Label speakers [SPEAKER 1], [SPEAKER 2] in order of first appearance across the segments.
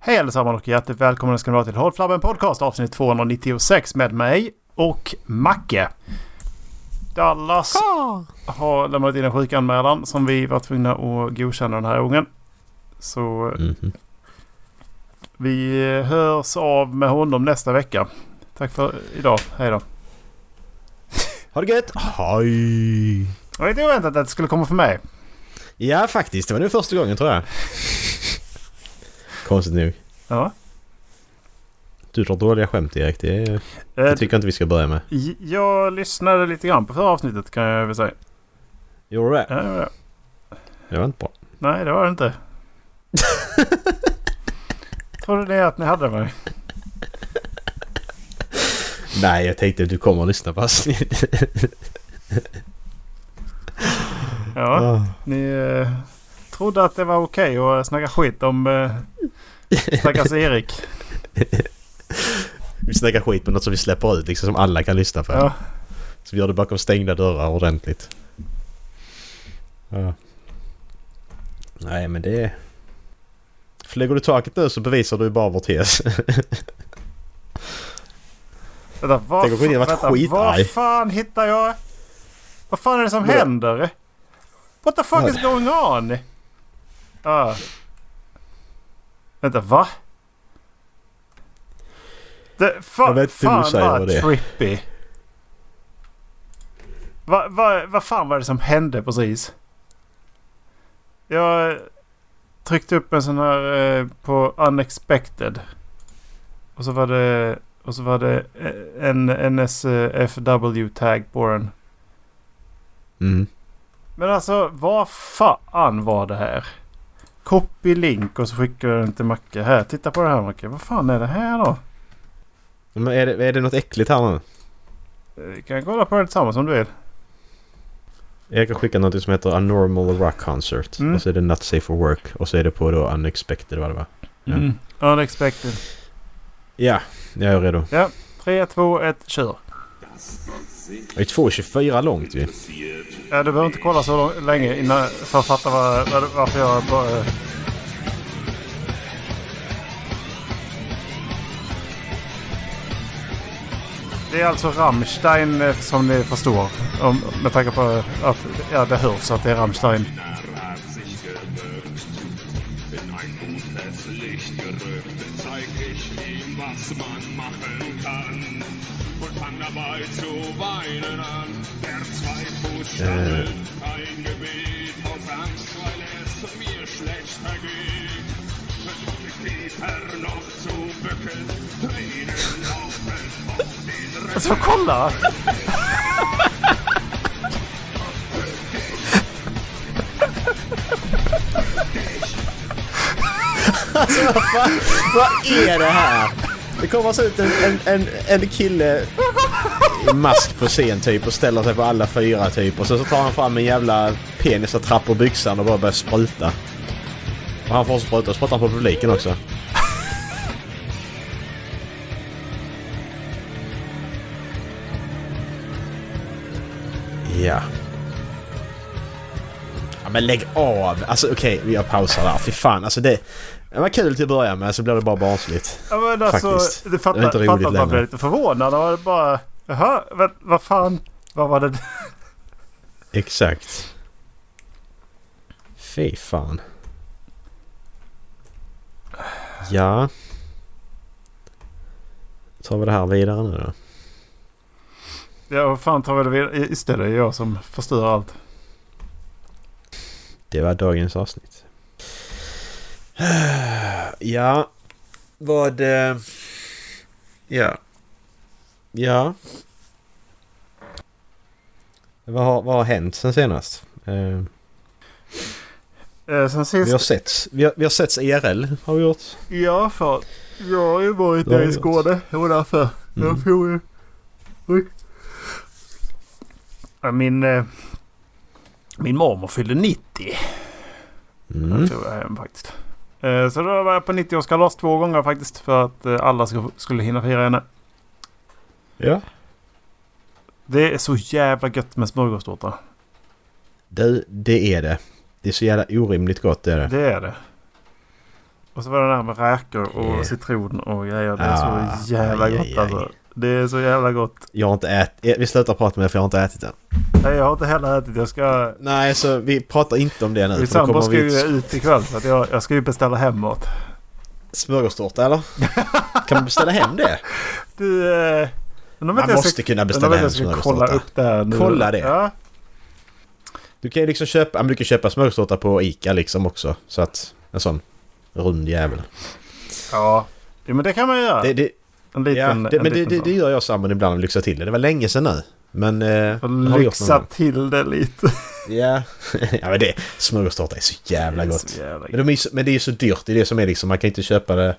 [SPEAKER 1] Hej allesammans och hjärtligt välkomna ska ni vara till Håll Flabben Podcast avsnitt 296 med mig och Macke. Dallas har lämnat in en sjukanmälan som vi var tvungna att godkänna den här gången. Så
[SPEAKER 2] Mhm.
[SPEAKER 1] vi hörs av med honom nästa vecka. Tack för idag. Hej då.
[SPEAKER 2] Ha det gött! Hej!
[SPEAKER 1] Jag var inte oväntat att det skulle komma för mig.
[SPEAKER 2] Ja faktiskt, det var nu första gången tror jag. Konstigt nog.
[SPEAKER 1] Ja.
[SPEAKER 2] Du drar dåliga skämt Erik. Det, är,
[SPEAKER 1] Eh,
[SPEAKER 2] det tycker jag inte vi ska börja med.
[SPEAKER 1] Jag lyssnade lite grann på förra avsnittet kan jag väl säga.
[SPEAKER 2] Gjorde du det?
[SPEAKER 1] Ja, det var det.
[SPEAKER 2] Det var inte bra.
[SPEAKER 1] Nej, det var det inte. Trodde ni att ni hade mig?
[SPEAKER 2] Nej, jag tänkte att du kommer att lyssna på avsnittet.
[SPEAKER 1] Ja,
[SPEAKER 2] Ah.
[SPEAKER 1] ni eh, trodde att det var okej att snacka skit om eh, stackars Erik.
[SPEAKER 2] Vi snackar skit på något som vi släpper ut liksom som alla kan lyssna på.
[SPEAKER 1] Ja,
[SPEAKER 2] Så vi gör det bakom stängda dörrar ordentligt. Ja. Nej men det... Flyger du taket nu så bevisar du ju bara vår tes.
[SPEAKER 1] vänta, vad,
[SPEAKER 2] Tänk om
[SPEAKER 1] fa-
[SPEAKER 2] varit skitarg.
[SPEAKER 1] vad fan hittar jag? Vad fan är det som händer? What the fuck is going on? Ja. Vänta, va? Det,
[SPEAKER 2] Jag
[SPEAKER 1] fa,
[SPEAKER 2] vet inte hur du
[SPEAKER 1] fan vad
[SPEAKER 2] det är.
[SPEAKER 1] trippy. Vad va, vad fan var det som hände precis? Jag tryckte upp en sån här eh, på unexpected. Och så var det, och så var det eh, en NSFW-tag på den.
[SPEAKER 2] Mm.
[SPEAKER 1] Men alltså vad fan var det här? Copy link och så skickar jag den till Macke. Här, titta på det här Macke. Vad fan är det här då?
[SPEAKER 2] Men är det, är det något äckligt här nu?
[SPEAKER 1] Eh, Vi kan kolla på det tillsammans om du vill.
[SPEAKER 2] Jag kan skicka något som heter A Normal Rock Concert.
[SPEAKER 1] Mm.
[SPEAKER 2] Och så är det Not Safe for Work. Och så är det på då Unexpected vad det var. Ja.
[SPEAKER 1] Mm. Unexpected.
[SPEAKER 2] Ja, jag är redo.
[SPEAKER 1] 3, 2, 1, kör.
[SPEAKER 2] Det är 2.24 långt ju.
[SPEAKER 1] Ja, du behöver inte kolla så lång- länge innan för att fatta var, var, varför jag bara... Det är alltså Rammstein eh, som ni förstår. Om, med tanke på att ja, det hörs att det är Rammstein.
[SPEAKER 3] Tränen laufen auf den Rücken.
[SPEAKER 1] Alltså kolla!
[SPEAKER 2] Vad är det här? Det kommer alltså ut en, en, en, en kille i mask på scen typ och ställer sig på alla fyra typ och sen så tar han fram en jävla penis och trappar byxan och bara börjar spruta. Och han får spruta och sprutar på publiken också. Ja. Ja men lägg av! Alltså okej, okay, jag pausar där. Fy fan alltså det... Det var kul till att börja med så blir det bara barnsligt.
[SPEAKER 1] Ja, men alltså,
[SPEAKER 2] Faktiskt.
[SPEAKER 1] det
[SPEAKER 2] Det
[SPEAKER 1] fattar,
[SPEAKER 2] är inte roligt
[SPEAKER 1] fattar att man blev lite förvånad. Och bara... Jaha, vad, vad fan? Vad var det?
[SPEAKER 2] Exakt. Fy fan. Ja. Tar vi det här vidare nu då?
[SPEAKER 1] Ja, vad fan tar vi det vidare? Det, det är jag som förstör allt.
[SPEAKER 2] Det var dagens avsnitt. Ja. Vad... eh, Ja. Ja. Vad har, vad har hänt sen senast? Eh,
[SPEAKER 1] Eh, sen sist...
[SPEAKER 2] vi har setts. Vi har, vi har setts IRL har vi gjort.
[SPEAKER 1] Ja, för jag har ju varit
[SPEAKER 2] Det
[SPEAKER 1] där i Skåne. Och därför.
[SPEAKER 2] Mm.
[SPEAKER 1] Jag får ju... Oj. Ja, Min... Eh, min mormor fyllde 90.
[SPEAKER 2] Mm.
[SPEAKER 1] Jag tror jag hem faktiskt. Eh, så då var jag på 90-årskalas två gånger faktiskt. För att eh, alla sk- skulle hinna fira henne.
[SPEAKER 2] Ja.
[SPEAKER 1] Det är så jävla gött med smörgåstårta.
[SPEAKER 2] Det, det är det. Det är så jävla orimligt gott det är det.
[SPEAKER 1] Det är det. Och Och så var det där med räkor och
[SPEAKER 2] Yeah.
[SPEAKER 1] citron och grejer. Det är
[SPEAKER 2] Ah,
[SPEAKER 1] så jävla
[SPEAKER 2] aj,
[SPEAKER 1] gott
[SPEAKER 2] aj, aj.
[SPEAKER 1] alltså. Det är så jävla gott.
[SPEAKER 2] Jag har inte ätit... Vi slutar prata med det för jag har inte ätit den.
[SPEAKER 1] Nej, jag har inte heller ätit. Jag ska...
[SPEAKER 2] Nej, så vi pratar inte om det nu.
[SPEAKER 1] Min sambo ska ju ut ikväll så att jag, jag ska ju beställa hem mat.
[SPEAKER 2] Smörgåstårta eller? kan man beställa hem det?
[SPEAKER 1] Du... Eh,
[SPEAKER 2] Man
[SPEAKER 1] jag
[SPEAKER 2] måste
[SPEAKER 1] ska,
[SPEAKER 2] kunna beställa hem
[SPEAKER 1] ska kolla
[SPEAKER 2] smörgåstårta.
[SPEAKER 1] upp det här nu.
[SPEAKER 2] Kolla det.
[SPEAKER 1] Ja.
[SPEAKER 2] Du kan ju liksom köpa, du kan köpa smörgåstårta på Ica liksom också. Så att en sån rund jävel.
[SPEAKER 1] Ja. ja, men det kan man ju göra.
[SPEAKER 2] Det, det,
[SPEAKER 1] en liten,
[SPEAKER 2] ja, det,
[SPEAKER 1] en
[SPEAKER 2] men det, det, det gör jag sambon ibland och lyxar till det. Det var länge sedan nu. Men... Eh,
[SPEAKER 1] lyxa till det lite.
[SPEAKER 2] Ja. ja men det, smörgåstårta är så jävla gott.
[SPEAKER 1] Så jävla
[SPEAKER 2] Men, de är, men det är så dyrt. Det är det som är liksom. Man kan inte köpa det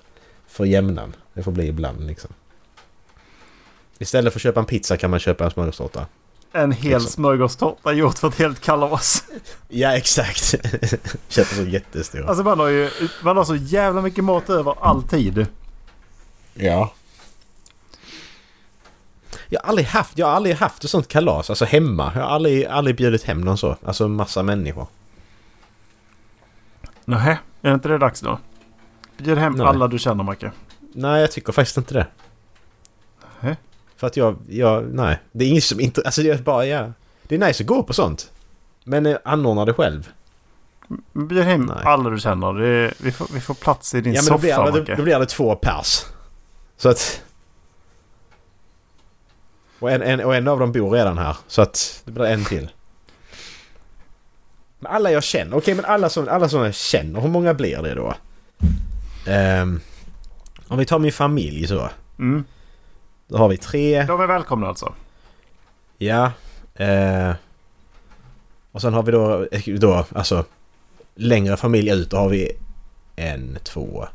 [SPEAKER 2] för jämnan. Det får bli ibland liksom. Istället för att köpa en pizza kan man köpa en smörgåstårta.
[SPEAKER 1] En hel
[SPEAKER 2] Liksom.
[SPEAKER 1] smörgåstårta gjort för ett helt kalas.
[SPEAKER 2] Ja exakt. Köper så jättestor.
[SPEAKER 1] Alltså man har ju man har så jävla mycket mat över alltid.
[SPEAKER 2] Ja. Jag har aldrig haft, jag har aldrig haft ett sånt kalas, alltså hemma. Jag har aldrig, aldrig bjudit hem någon så. Alltså massa människor.
[SPEAKER 1] Nähä, är inte det dags då? Bjud hem
[SPEAKER 2] Nej.
[SPEAKER 1] alla du känner Macke.
[SPEAKER 2] Nej, jag tycker faktiskt inte det.
[SPEAKER 1] Nähä.
[SPEAKER 2] För att jag, jag, nej. Det är inget som inte, alltså det är bara, ja. Det är nice att gå på sånt. Men eh, anordna det själv.
[SPEAKER 1] Bjud hem
[SPEAKER 2] Nej.
[SPEAKER 1] alla du känner. Det vi, får, vi får plats i din
[SPEAKER 2] Ja men då blir,
[SPEAKER 1] soffa
[SPEAKER 2] det,
[SPEAKER 1] Macke.
[SPEAKER 2] då blir det två pers. Så att... Och en, en, och en av dem bor redan här. Så att det blir en till. Men alla jag känner. Okej men alla som, alla som jag känner. Hur många blir det då? Ehm, om vi tar min familj så.
[SPEAKER 1] Mm.
[SPEAKER 2] Då har vi tre.
[SPEAKER 1] De är välkomna alltså.
[SPEAKER 2] Ja. Eh, och sen har vi då, då alltså längre familj ut. Då har vi en, två,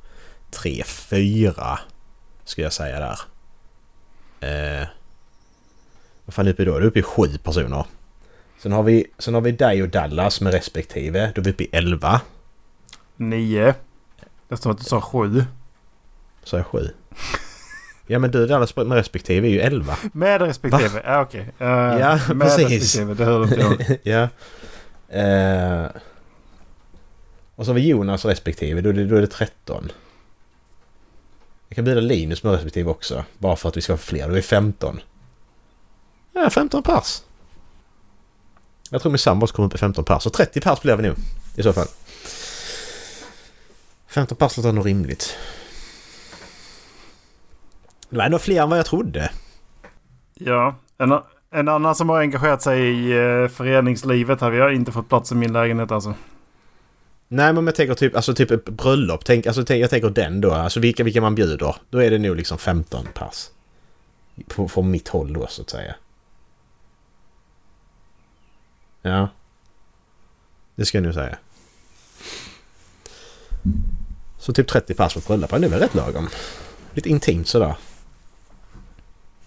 [SPEAKER 2] tre, fyra. Skulle jag säga där. Eh, vad fan är uppe då? Det är uppe i sju personer. Sen har vi, sen har vi dig och Dallas med respektive. Då är vi uppe i elva.
[SPEAKER 1] Nio. Det står att du sa sju.
[SPEAKER 2] Så är jag sju. Ja men du Dallas med respektive är ju elva.
[SPEAKER 1] Med respektive. Ja okej. Eh,
[SPEAKER 2] Ja,
[SPEAKER 1] med
[SPEAKER 2] precis.
[SPEAKER 1] respektive. Det hörde inte jag.
[SPEAKER 2] ja. Eh, och så har vi Jonas respektive, då är det, då är det 13. Jag kan bjuda Linus med respektive också. Bara för att vi ska få fler. Då är det 15. Ja, 15 pers. Jag tror min sambo kommer upp i 15 pers. Så 30 pers blir vi nu. I så fall. 15 pers låter nog rimligt. Det var ändå fler än vad jag trodde.
[SPEAKER 1] Ja. En, en annan som har engagerat sig i eh, föreningslivet här. Vi har inte fått plats i min lägenhet alltså.
[SPEAKER 2] Nej men om jag tänker typ, alltså typ ett bröllop. Tänk, alltså, tänk, jag tänker den då. Alltså vilka, vilka man bjuder. Då är det nog liksom 15 pass. På, från mitt håll då så att säga. Ja. Det ska jag nog säga. Så typ 30 pass på ett bröllop. Det är väl rätt lagom. Lite intimt sådär.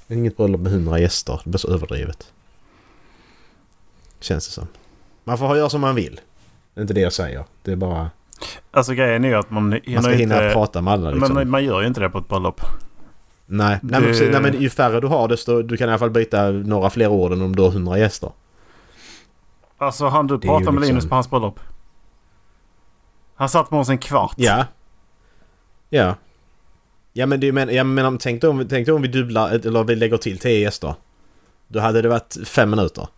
[SPEAKER 2] Inget bröllop med 100 gäster. Det blir så överdrivet. Känns det som. Man får göra som man vill. Det är inte det jag säger. Det är bara...
[SPEAKER 1] Alltså grejen är ju att man hinner
[SPEAKER 2] Man ska hinna
[SPEAKER 1] inte...
[SPEAKER 2] prata med alla liksom.
[SPEAKER 1] Men man gör ju inte det på ett bröllop.
[SPEAKER 2] Nej, nej, men precis, nej men ju färre du har desto du kan i alla fall byta några fler ord än om du har 100 gäster.
[SPEAKER 1] Alltså han du
[SPEAKER 2] ju
[SPEAKER 1] pratade med
[SPEAKER 2] liksom-
[SPEAKER 1] Linus på hans bröllop? Han satt med oss en kvart.
[SPEAKER 2] Ja. Ja. Ja men, det, men, ja, men tänk, om, tänk om vi dubblar eller vi lägger till 10 gäster. Då hade det varit 5 minuter.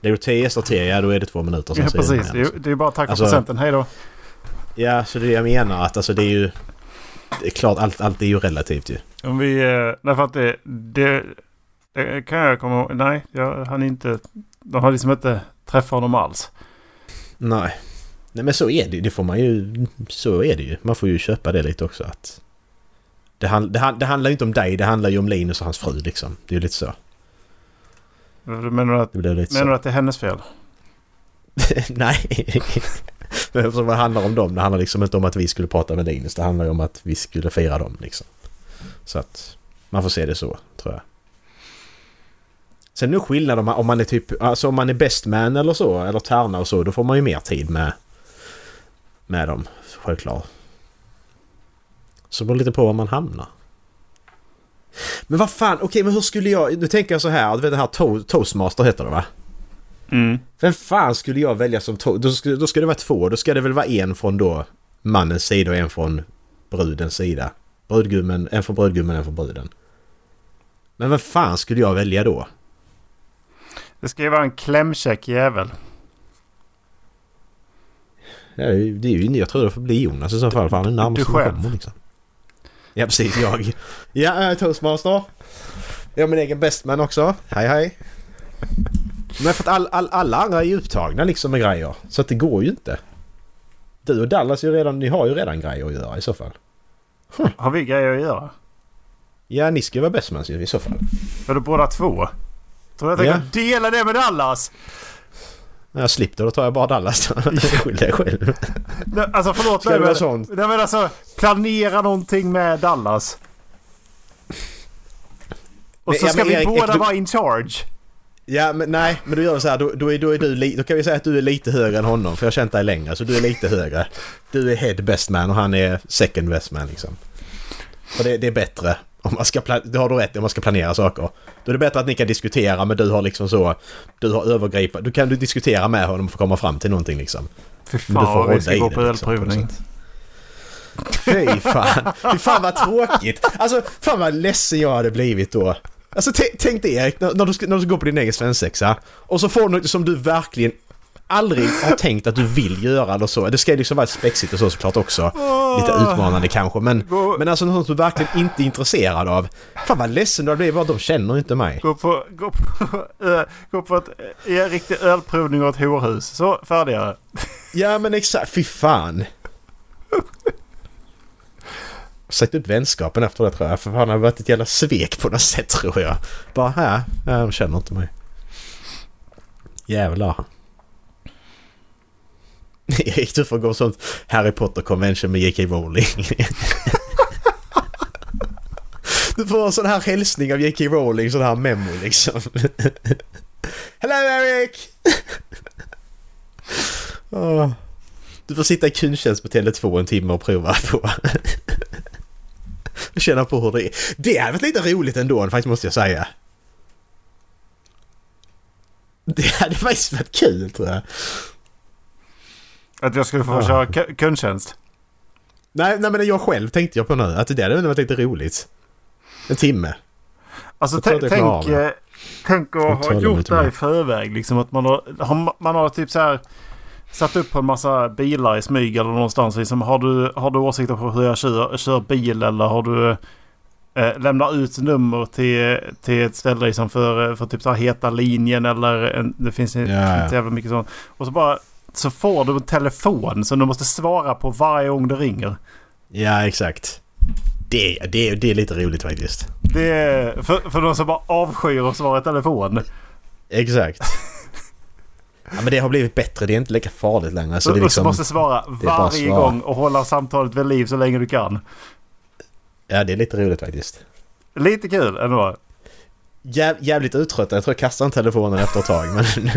[SPEAKER 2] Lägger du 10 gäster till, ja då är det 2 minuter. sen
[SPEAKER 1] Ja,
[SPEAKER 2] det
[SPEAKER 1] precis.
[SPEAKER 2] med
[SPEAKER 1] Det är, det är bara tack för
[SPEAKER 2] Alltså-
[SPEAKER 1] presenten. Hej då.
[SPEAKER 2] Ja, så det jag menar att alltså det är ju... Det är klart, allt, allt är ju relativt ju.
[SPEAKER 1] Om vi... eh, Därför att det, det... Det kan jag komma ihåg. Nej, jag hann inte... De har liksom inte träffat honom alls.
[SPEAKER 2] Nej. Nej men så är det Det får man ju... Så är det ju. Man får ju köpa det lite också att... Det, han, det, det handlar ju inte om dig, det handlar ju om Linus och hans fru liksom. Det är ju lite så.
[SPEAKER 1] Menar du att,
[SPEAKER 2] Det
[SPEAKER 1] menar
[SPEAKER 2] så.
[SPEAKER 1] att det är hennes fel?
[SPEAKER 2] Nej. Men det handlar om dem. Det handlar liksom inte om att vi skulle prata med Linus. Det handlar ju om att vi skulle fira dem liksom. Så att man får se det så, tror jag. Sen är det skillnad om man, om man är typ, alltså om man är best man eller så, eller tärna och så, då får man ju mer tid med, med dem, självklart. Så det beror lite på var man hamnar. Men vad fan, okej men hur skulle jag, nu tänker jag så här, du vet det här to- toastmaster heter det va?
[SPEAKER 1] Mm.
[SPEAKER 2] Vem fan skulle jag välja som to- då ska, då ska det vara två, då ska det väl vara en från då mannens sida och en från brudens sida. Brudgummen, en för brudgummen, en för bruden. Men vad fan skulle jag välja då?
[SPEAKER 1] Det ska ju vara en klämkäck jävel.
[SPEAKER 2] Ja, det är ju- jag tror det får bli Jonas i så fall, för han är närmast som kommer liksom. Ja, precis. Jag. Ja, jag är toastmaster. Jag är min egen bestman också. Hej, hej. Men för att all, all, alla andra är ju upptagna liksom med grejer. Så att det går ju inte. Du och Dallas ju redan, ni har ju redan grejer att göra i så fall.
[SPEAKER 1] Har vi grejer att göra?
[SPEAKER 2] Ja, ni ska ju vara bestmans i så fall.
[SPEAKER 1] Är du båda två? Tror jag
[SPEAKER 2] Ja.
[SPEAKER 1] tänker dela det med Dallas?
[SPEAKER 2] När jag slipper då tar jag bara Dallas då. Skyll dig själv.
[SPEAKER 1] Alltså förlåt mig, men,
[SPEAKER 2] sånt?
[SPEAKER 1] Nej, men alltså planera någonting med Dallas. Och
[SPEAKER 2] Men-
[SPEAKER 1] så
[SPEAKER 2] ja,
[SPEAKER 1] ska
[SPEAKER 2] men
[SPEAKER 1] vi
[SPEAKER 2] Erik,
[SPEAKER 1] båda
[SPEAKER 2] du-
[SPEAKER 1] vara in charge.
[SPEAKER 2] Ja, men nej, men du gör så här. Då, då, är, då, är du då kan vi säga att du är lite högre än honom. För jag har känt dig längre, så du är lite högre. Du är head best man och han är second best man liksom. Och det, det är bättre. Om man ska det har du rätt om man ska planera saker. Då är det bättre att ni kan diskutera men du har liksom så... Du har övergripande... Du kan du diskutera med honom och få komma fram till någonting liksom.
[SPEAKER 1] Fy
[SPEAKER 2] Men du får
[SPEAKER 1] fan vi ska gå på
[SPEAKER 2] liksom,
[SPEAKER 1] ölprovning.
[SPEAKER 2] sätt. Fy fan. Fy fan vad tråkigt. Alltså fan vad ledsen jag hade blivit då. Alltså tänk dig Erik, när, du ska, när du ska gå på din egen svensexa och så får du något som du verkligen aldrig har tänkt att du vill göra eller så. Det ska ju liksom vara spexigt och så såklart också. Lite utmanande kanske men,
[SPEAKER 1] Gå-
[SPEAKER 2] men alltså något som du verkligen inte är intresserad av. Fan vad ledsen du blivit, bara de känner inte mig.
[SPEAKER 1] Gå på, gå på, äh, gå på ett, en riktig ölprovning och ett horhus. Så, färdiga.
[SPEAKER 2] Ja men exakt, fy fan. Sagt upp vänskapen efter det tror jag. För fan det har varit ett jävla svek på något sätt tror jag. Bara här, de känner inte mig. Jävlar. Erik du får gå sånt Harry Potter convention med J.K. Rowling. du får en sån här hälsning av J.K. Rowling, sån här memo liksom. Hello Eric! oh. Du får sitta i kundtjänst på Tele2 en timme och prova på. Och Känna på hur det är. Det hade varit lite roligt ändå faktiskt måste jag säga. Det hade faktiskt varit kul tror jag.
[SPEAKER 1] Att jag skulle få
[SPEAKER 2] Ja.
[SPEAKER 1] köra ku- kundtjänst.
[SPEAKER 2] Nej, nej men jag själv tänkte jag på nu. Att det hade varit lite roligt. En timme.
[SPEAKER 1] Alltså tänk, eh, tänk att ha gjort det här i förväg. Liksom att man har, man har typ så här satt upp på en massa bilar i smyg eller någonstans. Liksom, har, du, har du åsikter på hur jag kör, kör bil eller har du eh, lämnar ut nummer till, till ett ställe liksom för, för typ så här heta linjen eller en, det finns inte
[SPEAKER 2] Ja, ja.
[SPEAKER 1] inte jävla mycket sånt. Och så bara så får du en telefon som du måste svara på varje gång det ringer.
[SPEAKER 2] Ja, exakt. Det, det, det är lite roligt faktiskt.
[SPEAKER 1] Det är för, för de som bara avskyr att svara i telefon.
[SPEAKER 2] Exakt. Ja, men det har blivit bättre. Det är inte lika farligt längre. Så
[SPEAKER 1] du
[SPEAKER 2] liksom...
[SPEAKER 1] måste svara varje
[SPEAKER 2] svara.
[SPEAKER 1] gång och hålla samtalet vid liv så länge du kan.
[SPEAKER 2] Ja, det är lite roligt faktiskt.
[SPEAKER 1] Lite kul ändå.
[SPEAKER 2] Jäv, jävligt uttröttad. Jag tror jag kastar telefonen efter ett tag. Men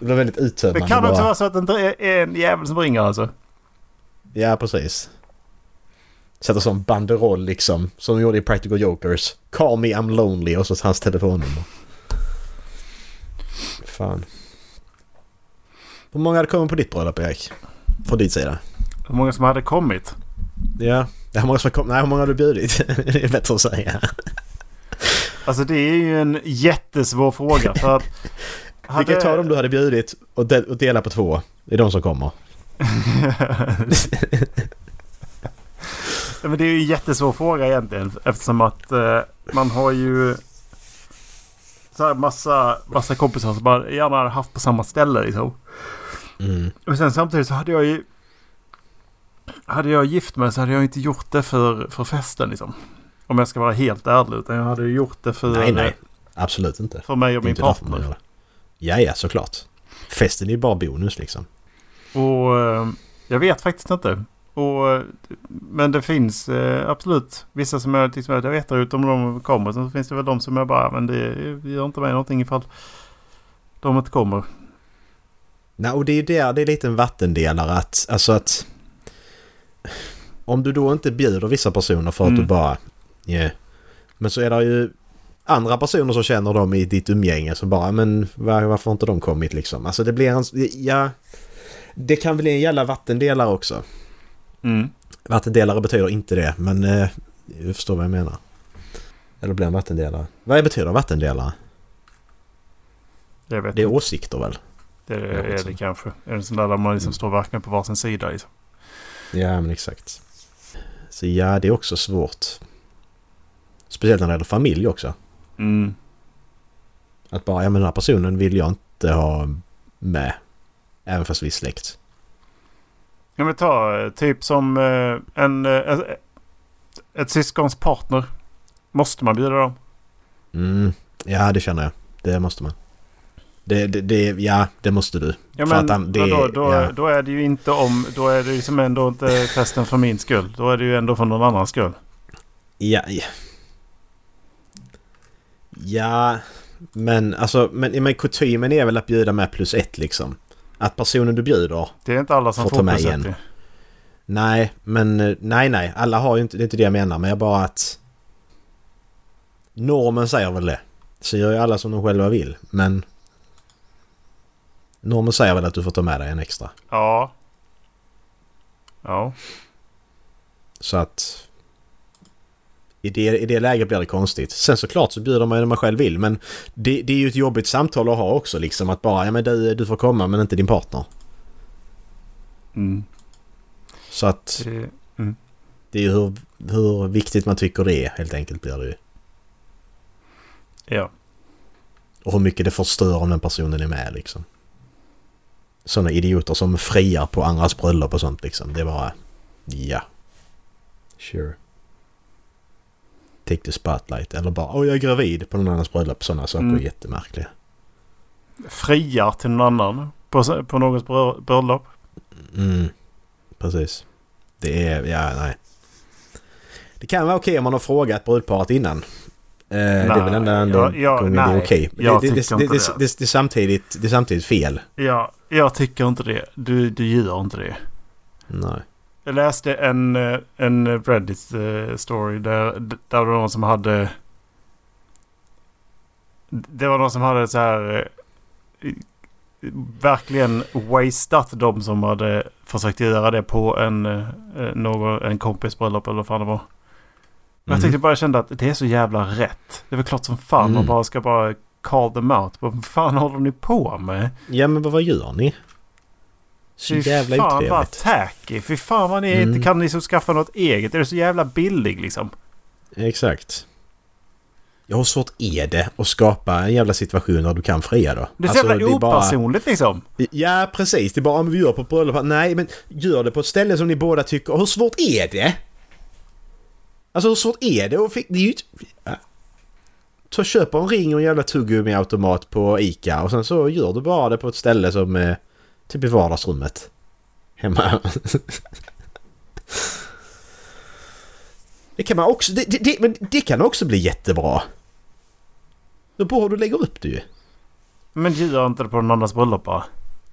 [SPEAKER 2] det var väldigt uttömmande
[SPEAKER 1] Det kan också
[SPEAKER 2] bara.
[SPEAKER 1] vara så att det inte är är en jävel som ringer alltså.
[SPEAKER 2] Ja, precis. Sätter som banderoll liksom. Som de gjorde i Practical Jokers. Call me I'm lonely och så hans telefonnummer. Fan. Hur många hade kommit på ditt bröllop Erik? Från din sida?
[SPEAKER 1] Hur många som hade kommit.
[SPEAKER 2] Ja. Hur många som kom? Nej, hur många har du bjudit? det är bättre att säga.
[SPEAKER 1] Alltså det är ju en jättesvår fråga för att...
[SPEAKER 2] Vi kan ju ta dem du hade bjudit och, de, och dela på två. Det är de som kommer.
[SPEAKER 1] Ja, Men det är ju en jättesvår fråga egentligen eftersom att eh, man har ju så här massa, massa kompisar som man gärna hade haft på samma ställe liksom.
[SPEAKER 2] Mm.
[SPEAKER 1] Och sen samtidigt så hade jag ju... Hade jag gift mig så hade jag inte gjort det för, för festen liksom. Om jag ska vara helt ärlig. Utan jag hade ju gjort det för,
[SPEAKER 2] Nej, nej. Absolut inte.
[SPEAKER 1] för mig och min partner.
[SPEAKER 2] Ja, ja, såklart. Festen är ju bara bonus liksom.
[SPEAKER 1] Och eh, jag vet faktiskt inte. Och, men det finns eh, absolut vissa som jag liksom, jag vet ut om de kommer. Sen så finns det väl de som jag bara, men det gör inte mig någonting ifall de inte kommer.
[SPEAKER 2] Nej, och det är ju där det är lite en vattendelare att, alltså att... Om du då inte bjuder vissa personer för att
[SPEAKER 1] Mm.
[SPEAKER 2] du bara... Yeah. Men så är det ju andra personer som känner dem i ditt umgänge som bara, men var, varför har inte de kommit liksom? Alltså det blir en... Ja... Det kan bli en jävla vattendelare också.
[SPEAKER 1] Mm.
[SPEAKER 2] Vattendelare betyder inte det, men eh, du förstår vad jag menar. Eller blir en vattendelare. Vad betyder vattendelare?
[SPEAKER 1] Jag vet
[SPEAKER 2] Det är
[SPEAKER 1] inte.
[SPEAKER 2] åsikter väl?
[SPEAKER 1] Det är,
[SPEAKER 2] jag
[SPEAKER 1] är det kanske. Är det sån där där man liksom står verkligen på varsin sida liksom.
[SPEAKER 2] Ja, men exakt. Så ja, det är också svårt. Speciellt när det gäller familj också.
[SPEAKER 1] Mm.
[SPEAKER 2] Att bara, ja men den här personen vill jag inte ha med. Även fast vi är släkt.
[SPEAKER 1] Ja men ta eh, typ som eh, en... eh, ett- Ett syskons partner. Måste man bjuda dem?
[SPEAKER 2] Mm, ja det känner jag. Det måste man. Det, det, det ja, det måste du.
[SPEAKER 1] Ja
[SPEAKER 2] För
[SPEAKER 1] men
[SPEAKER 2] att han- det-
[SPEAKER 1] då, då,
[SPEAKER 2] ja.
[SPEAKER 1] då är det ju inte om... Då är det ju som ändå inte festen för min skull. Då är det ju ändå för någon annans skull.
[SPEAKER 2] Ja, ja. Ja, men alltså, men, men kutymen är väl att bjuda med plus ett liksom. Att personen du bjuder
[SPEAKER 1] Det är inte alla som
[SPEAKER 2] Får ta med
[SPEAKER 1] plus
[SPEAKER 2] igen.
[SPEAKER 1] ett.
[SPEAKER 2] Nej, men nej, nej. Alla har ju inte, det är inte det jag menar. Men jag bara att... Normen säger väl det. Så gör ju alla som de själva vill. Men... Normen säger väl att du får ta med dig en extra.
[SPEAKER 1] Ja. Ja.
[SPEAKER 2] Så att... I det, I det läget blir det konstigt. Sen såklart så bjuder man ju när man själv vill. Men det, det är ju ett jobbigt samtal att ha också liksom. Att bara, ja men du, du får komma men inte din partner.
[SPEAKER 1] Mm.
[SPEAKER 2] Så att
[SPEAKER 1] Det,
[SPEAKER 2] det är ju hur, hur viktigt man tycker det är helt enkelt blir det ju.
[SPEAKER 1] ja.
[SPEAKER 2] Och hur mycket det förstör om den personen är med liksom. Sådana idioter som friar på andras bröllop och sånt liksom. Det är bara... Ja. Sure. Take the spotlight. Eller bara åh jag är gravid på någon annans bröllop. Sådana saker
[SPEAKER 1] Mm.
[SPEAKER 2] är jättemärkliga.
[SPEAKER 1] Friar till någon annan. På, på någons brö- bröllop.
[SPEAKER 2] Mm. Precis. Det är... Ja, nej. Det kan vara okej om man har frågat brudparet innan. Eh, det är väl enda
[SPEAKER 1] Nej,
[SPEAKER 2] enda
[SPEAKER 1] jag- jag-
[SPEAKER 2] gången det är
[SPEAKER 1] nej,
[SPEAKER 2] okej. Det,
[SPEAKER 1] jag
[SPEAKER 2] det, det, det. det,
[SPEAKER 1] det,
[SPEAKER 2] är samtidigt, det är samtidigt fel.
[SPEAKER 1] Ja, jag tycker inte det. Du, du gör inte det.
[SPEAKER 2] Nej.
[SPEAKER 1] Jag läste en, eh, en Reddit eh, story där, där det var någon som hade... Det var någon som hade så här... eh, Verkligen wastat de som hade försökt göra det på en, någon, en kompis bröllop eller vad fan det var. Men jag
[SPEAKER 2] Mhm.
[SPEAKER 1] tyckte bara jag kände att det är så jävla rätt. Det är väl klart som fan
[SPEAKER 2] Mm.
[SPEAKER 1] man bara ska bara call them out. Vad fan håller ni på med?
[SPEAKER 2] Ja men vad, vad gör ni? Så
[SPEAKER 1] Fy
[SPEAKER 2] jävla
[SPEAKER 1] fan vad
[SPEAKER 2] otrevligt.
[SPEAKER 1] tacky. Fy fan vad ni
[SPEAKER 2] Mm.
[SPEAKER 1] inte kan ni så skaffa något eget. Är det så jävla billig liksom?
[SPEAKER 2] Exakt. Ja, hur svårt är det att skapa en jävla situation där du kan fria då?
[SPEAKER 1] Det är så
[SPEAKER 2] Alltså,
[SPEAKER 1] jävla
[SPEAKER 2] bara-
[SPEAKER 1] opersonligt liksom.
[SPEAKER 2] Ja, precis. Det är bara om vi gör på bröllop. Nej, men gör det på ett ställe som ni båda tycker... Hur svårt är det? Alltså hur svårt är det? Och fick, det är ju. Ja. Så köper en ring och en jävla tuggummi-automat på ICA och sen så gör du bara det på ett ställe som... Typ i vardagsrummet. Hemma. det kan man också... Det, det, det, men det kan också bli jättebra. Då beror du lägger upp det ju.
[SPEAKER 1] Men gör inte det på någon annans bröllop bara.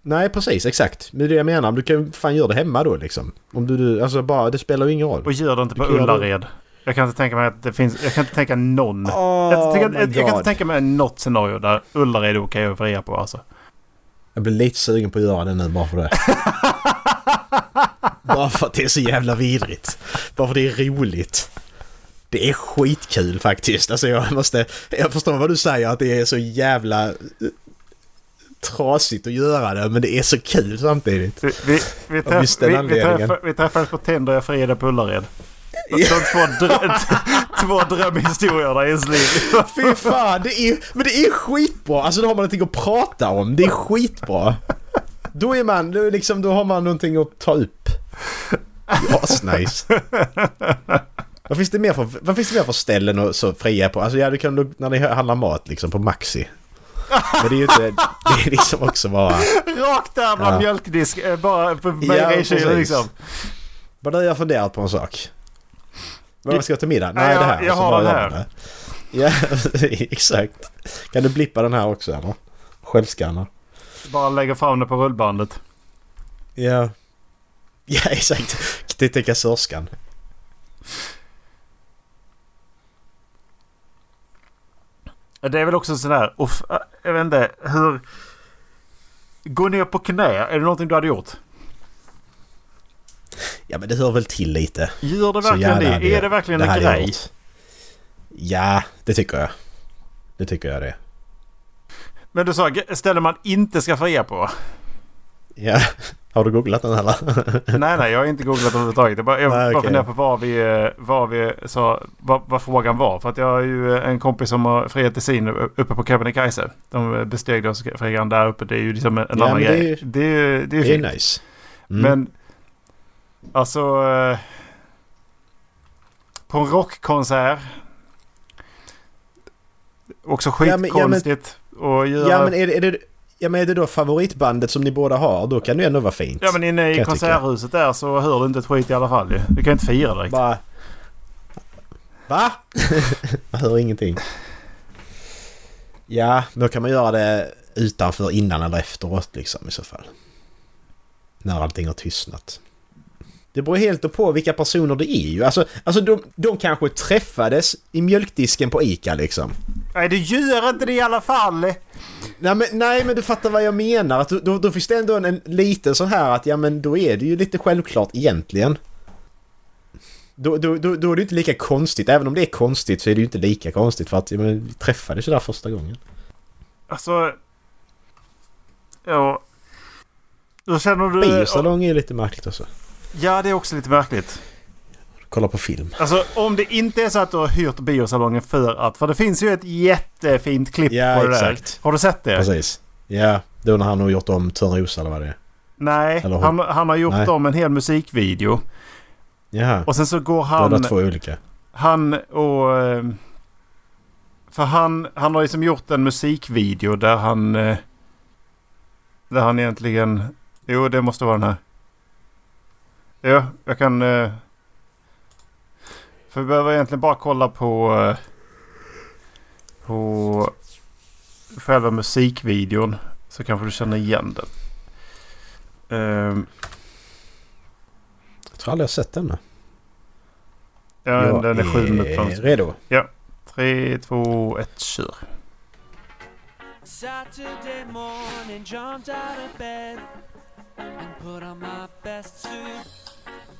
[SPEAKER 2] Nej, precis. Exakt. Men det det jag menar. Du kan fan göra det hemma då liksom. Om du, alltså bara, det spelar ju ingen roll.
[SPEAKER 1] Och gör det inte på
[SPEAKER 2] det-
[SPEAKER 1] Ullared. Jag kan inte tänka mig att det finns... Jag kan inte tänka någon...
[SPEAKER 2] Oh
[SPEAKER 1] jag, jag, jag kan inte tänka mig något scenario där Ullared är okej att fria på alltså.
[SPEAKER 2] Jag blir lite sugen på att göra det nu bara för det. bara för att det är så jävla vidrigt. Bara för att det är roligt. Det är skitkul faktiskt. Alltså jag måste... Jag förstår vad du säger att det är så jävla eh, trasigt att göra det. Men det är så kul samtidigt.
[SPEAKER 1] Vi, vi, vi, träff, vi, vi, träff, vi träffades på Tinder och jag friade på Ullared. De två, drö, två drömhistorierna i ens liv.
[SPEAKER 2] Fy fan, det är, men det är skitbra. Alltså då har man någonting att prata om. Det är skitbra. Då är man, då, liksom, då har man någonting att ta upp. Asnice. Vad finns det mer för, vad finns det mer för ställen att så fria på? Alltså ja, du kan när ni handlar mat liksom på Maxi. Men det är ju inte, det är liksom också bara...
[SPEAKER 1] Rakt där bland
[SPEAKER 2] Ja.
[SPEAKER 1] mjölkdisk. eh, Bara på
[SPEAKER 2] Ja,
[SPEAKER 1] mejerikylen
[SPEAKER 2] precis.
[SPEAKER 1] liksom.
[SPEAKER 2] Bara jag funderat på en sak. Vad ska jag till middag?
[SPEAKER 1] Nej, jag-
[SPEAKER 2] det här.
[SPEAKER 1] jag har den här.
[SPEAKER 2] Ja, exakt. Kan du blippa den här också eller? Självskanna.
[SPEAKER 1] Bara lägger fram det på rullbandet.
[SPEAKER 2] Ja. Ja, exakt. Det är kassörskan.
[SPEAKER 1] Det är väl också sådär... Uff, äh, jag vet inte hur... Gå ner på knä. Är det någonting du hade gjort?
[SPEAKER 2] Ja men det hör väl till lite.
[SPEAKER 1] Gör det verkligen det? Är
[SPEAKER 2] jag-
[SPEAKER 1] det verkligen en
[SPEAKER 2] hade jag
[SPEAKER 1] grej?
[SPEAKER 2] Ja, det tycker jag. Det tycker jag det.
[SPEAKER 1] Men du sa ställen man inte ska fria på.
[SPEAKER 2] Ja. Har du googlat den eller?
[SPEAKER 1] nej, nej, jag har inte googlat överhuvudtaget. Jag bara, jag
[SPEAKER 2] Nej,
[SPEAKER 1] bara
[SPEAKER 2] okej.
[SPEAKER 1] funderar på vad vi, eh, vad vi sa, vad, vad frågan var. För att jag har ju en kompis som har friat i sin uppe på Kebnekaise. De besteg då frigan där uppe. Det är ju liksom en
[SPEAKER 2] Ja,
[SPEAKER 1] annan
[SPEAKER 2] det är
[SPEAKER 1] grej.
[SPEAKER 2] ju-
[SPEAKER 1] det är ju det är
[SPEAKER 2] Det är
[SPEAKER 1] fint.
[SPEAKER 2] nice. Mm.
[SPEAKER 1] Men alltså... eh, På en rockkonsert. Också
[SPEAKER 2] Ja, men- ja, men-
[SPEAKER 1] skitkonstigt att göra.
[SPEAKER 2] Ja men är det, är det, ja, men är det då favoritbandet som ni båda har? Då kan det ju ändå vara fint.
[SPEAKER 1] Ja men inne i konserthuset där så hör du inte ett skit i alla fall ju. Du kan inte fira direkt.
[SPEAKER 2] Bara... Va? jag hör ingenting. Ja, då kan man göra det utanför, innan eller efteråt liksom i så fall. När allting har tystnat. Det beror helt på vilka personer det är ju. Alltså, alltså de, de kanske träffades i mjölkdisken på ICA liksom.
[SPEAKER 1] Nej du gör inte det i alla fall!
[SPEAKER 2] Nej men, nej men du fattar vad jag menar. Att då, då, då finns det ändå en, en liten så här att ja men då är det ju lite självklart egentligen. Då, då, då, då är det inte lika konstigt. Även om det är konstigt så är det ju inte lika konstigt för att ja, men, vi träffades ju där första gången.
[SPEAKER 1] Alltså... Ja... Hur känner du...
[SPEAKER 2] Biosalong är ju lite märkligt också.
[SPEAKER 1] Ja det är också lite märkligt.
[SPEAKER 2] Kolla på film.
[SPEAKER 1] Alltså om det inte är så att du har hyrt biosalongen för att... För det finns ju ett jättefint klipp
[SPEAKER 2] Ja,
[SPEAKER 1] på det där.
[SPEAKER 2] exakt.
[SPEAKER 1] Har du sett det?
[SPEAKER 2] Precis. Ja, då när han har gjort om Törnrosa eller vad det är.
[SPEAKER 1] Nej, han, han har gjort
[SPEAKER 2] Nej.
[SPEAKER 1] om en hel musikvideo.
[SPEAKER 2] Jaha.
[SPEAKER 1] Och sen så går han...
[SPEAKER 2] det två olika.
[SPEAKER 1] Han och... eh, För han, han har liksom gjort en musikvideo där han... eh, Där han egentligen... Jo, det måste vara den här. Ja, jag kan... eh, För vi behöver egentligen bara kolla på... eh, På själva musikvideon. Så kanske du känner igen den. Ehm,
[SPEAKER 2] Jag tror aldrig jag sett den.
[SPEAKER 1] ja,
[SPEAKER 2] jag
[SPEAKER 1] den är sju minuter. lång.
[SPEAKER 2] redo.
[SPEAKER 1] Tre, två, ett, kör.
[SPEAKER 4] Saturday morning, jumped out of bed and put on my best suit.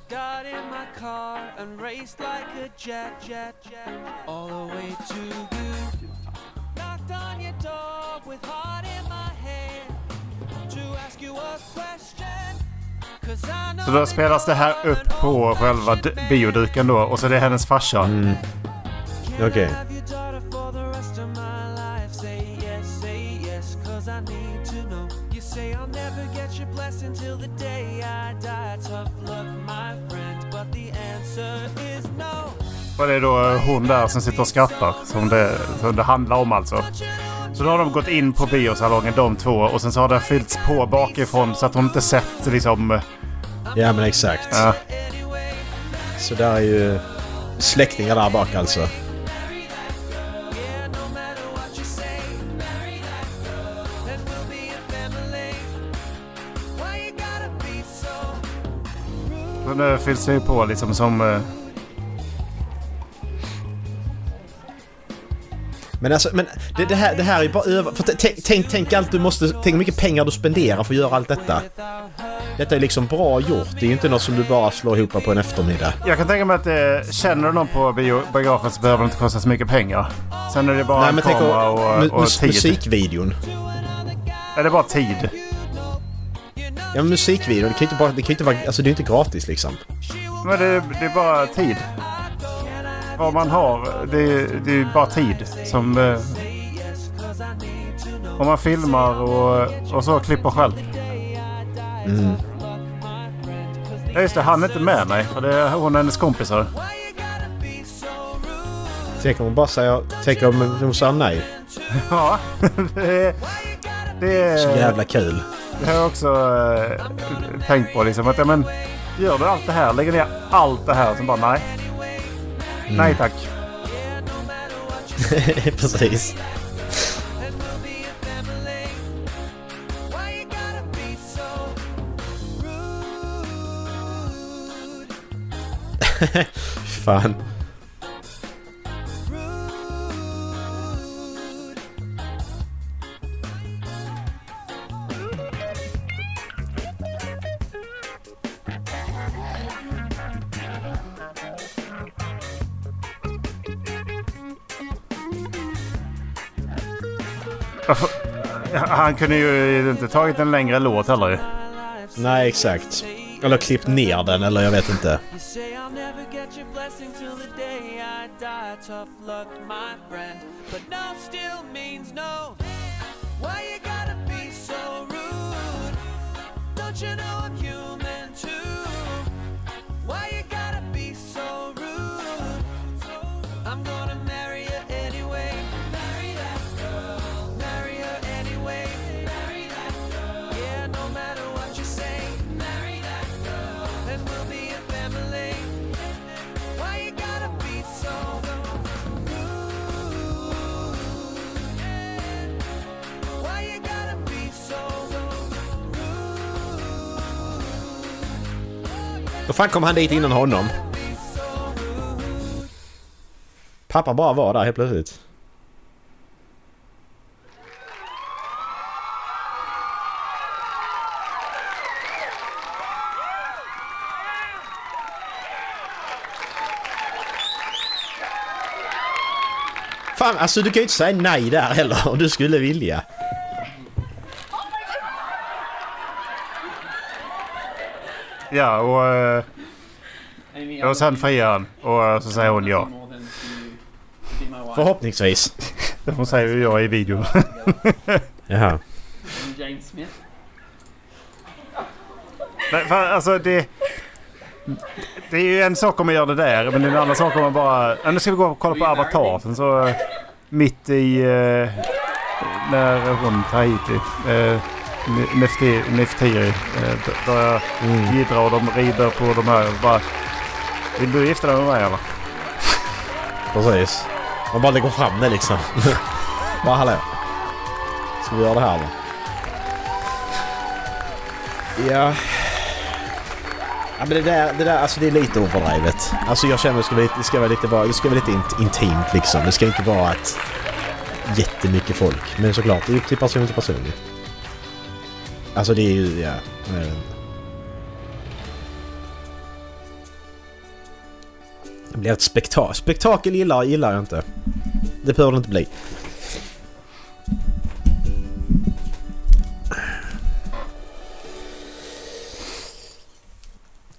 [SPEAKER 4] Got in my car and raced like a jet, jet, jet, all the way to you. Knocked on your door with heart in my hand to ask you a question.
[SPEAKER 1] Så då spelas det här upp på själva bioduken då och så är det hennes farsa.
[SPEAKER 2] Mm. Okej.
[SPEAKER 4] Have
[SPEAKER 1] Och det är då hon där som sitter och skrattar. Som det, som det handlar om alltså. Så då har de gått in på biosalongen de två och sen så har det fyllts på bakifrån så att hon inte sett liksom...
[SPEAKER 2] Ja men exakt.
[SPEAKER 1] Ja.
[SPEAKER 2] Så där är ju släktingar där bak alltså.
[SPEAKER 1] Så nu fylls det ju på liksom som...
[SPEAKER 2] Men alltså, men det, det, här, det här är bara över... För tänk, tänk, tänk allt du måste... Tänk hur mycket pengar du spenderar för att göra allt detta. Detta är liksom bra gjort. Det är ju inte något som du bara slår ihop på en eftermiddag.
[SPEAKER 1] Jag kan tänka mig att eh, känner du någon på bio, biografen så behöver det inte kosta så mycket pengar. Sen är det bara
[SPEAKER 2] Nej
[SPEAKER 1] en
[SPEAKER 2] men tänk
[SPEAKER 1] kamera och,
[SPEAKER 2] mu-
[SPEAKER 1] och
[SPEAKER 2] mus-
[SPEAKER 1] tid.
[SPEAKER 2] musikvideon.
[SPEAKER 1] Är det bara tid?
[SPEAKER 2] Ja men musikvideon, det kan ju inte bara... Det kan ju inte vara... Alltså det är ju inte gratis liksom.
[SPEAKER 1] Men det, det är bara tid. Vad man har, det, det är bara tid som... Eh, om man filmar och, och så klipper själv.
[SPEAKER 2] Mm.
[SPEAKER 1] Ja just det, han är inte med mig. För det är hon och hennes kompisar.
[SPEAKER 2] Tänk om hon bara säger... Tänk om hon säger nej.
[SPEAKER 1] Ja, det, är- det,
[SPEAKER 2] Så jävla kul.
[SPEAKER 1] det har jag också eh, tänkt på. Liksom, att, ja, men, gör du allt det här, lägger ner allt det här, så bara nej. Nej tack.
[SPEAKER 2] Precis. Fan.
[SPEAKER 1] Han kunde ju inte tagit en längre låt heller ju.
[SPEAKER 2] Nej, exakt. Eller klippt ner den, eller jag vet inte.
[SPEAKER 4] Why you gotta be so rude? Don't you know I'm human
[SPEAKER 2] Då fan kom han dit innan honom? Pappa bara var där helt plötsligt. Fan, alltså du kan ju inte säga nej där heller om du skulle vilja.
[SPEAKER 1] Ja, och, eh, och sen friar han. Och eh, så säger hon ja.
[SPEAKER 2] Förhoppningsvis.
[SPEAKER 1] Hon säger ju ja i videon.
[SPEAKER 2] Jaha.
[SPEAKER 5] James Smith.
[SPEAKER 1] Nej, alltså det... Det är ju en sak om man gör det där, men det är en annan sak om man bara... Ja, nu ska vi gå och kolla på Avatar. Sen så eh, mitt i... Eh, när hon Tahiti... Eh, Neftiri, Neftiri eh, börjar
[SPEAKER 2] Mm.
[SPEAKER 1] jiddra och de rider på de här. Bara, Vill du gifta dig med mig eller?
[SPEAKER 2] Precis. Man bara lägger fram det liksom. bara hallå. Ska vi göra det här eller? Ja. Ja men det där, det där alltså det är lite overdrivet. Alltså jag känner att det ska vara lite, det ska vara lite, det ska vara lite int- intimt liksom. Det ska inte vara ett jättemycket folk. Men såklart, det är upp till person till person. Alltså det är ju, ja. inte. Det blir ett spektakel. Spektakel gillar, gillar jag inte. Det behöver det inte bli.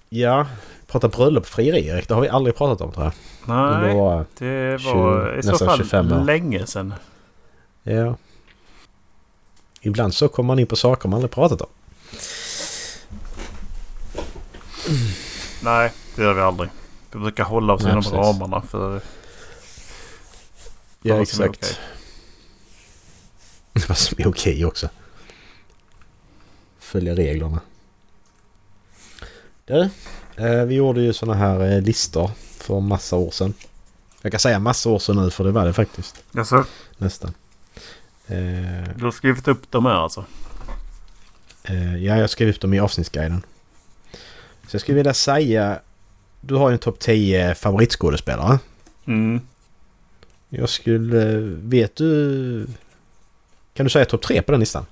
[SPEAKER 2] Ja, prata bröllop och frieri Erik. Det har vi aldrig pratat om tror jag. Det
[SPEAKER 1] Nej,
[SPEAKER 2] var,
[SPEAKER 1] det var
[SPEAKER 2] 20
[SPEAKER 1] i så fall
[SPEAKER 2] 25 år.
[SPEAKER 1] länge sedan.
[SPEAKER 2] ja. Ibland så kommer man in på saker man aldrig pratat om.
[SPEAKER 1] Nej, det gör vi aldrig. Vi brukar hålla oss
[SPEAKER 2] Nej,
[SPEAKER 1] inom
[SPEAKER 2] precis.
[SPEAKER 1] ramarna för...
[SPEAKER 2] Ja,
[SPEAKER 1] vad som
[SPEAKER 2] exakt. Vad som är okej också. Följa reglerna. Du, eh, vi gjorde ju såna här eh, listor för massa år sedan. Jag kan säga massa år sedan nu för det var det faktiskt.
[SPEAKER 1] Alltså,
[SPEAKER 2] Nästan. Eh,
[SPEAKER 1] du har skrivit upp dem här alltså?
[SPEAKER 2] eh, ja, jag skrev upp dem i avsnittsguiden. Så jag skulle vilja säga... Du har ju en topp 10 favoritskådespelare.
[SPEAKER 1] Mm.
[SPEAKER 2] Jag skulle... Vet du... Kan du säga topp 3 på den listan?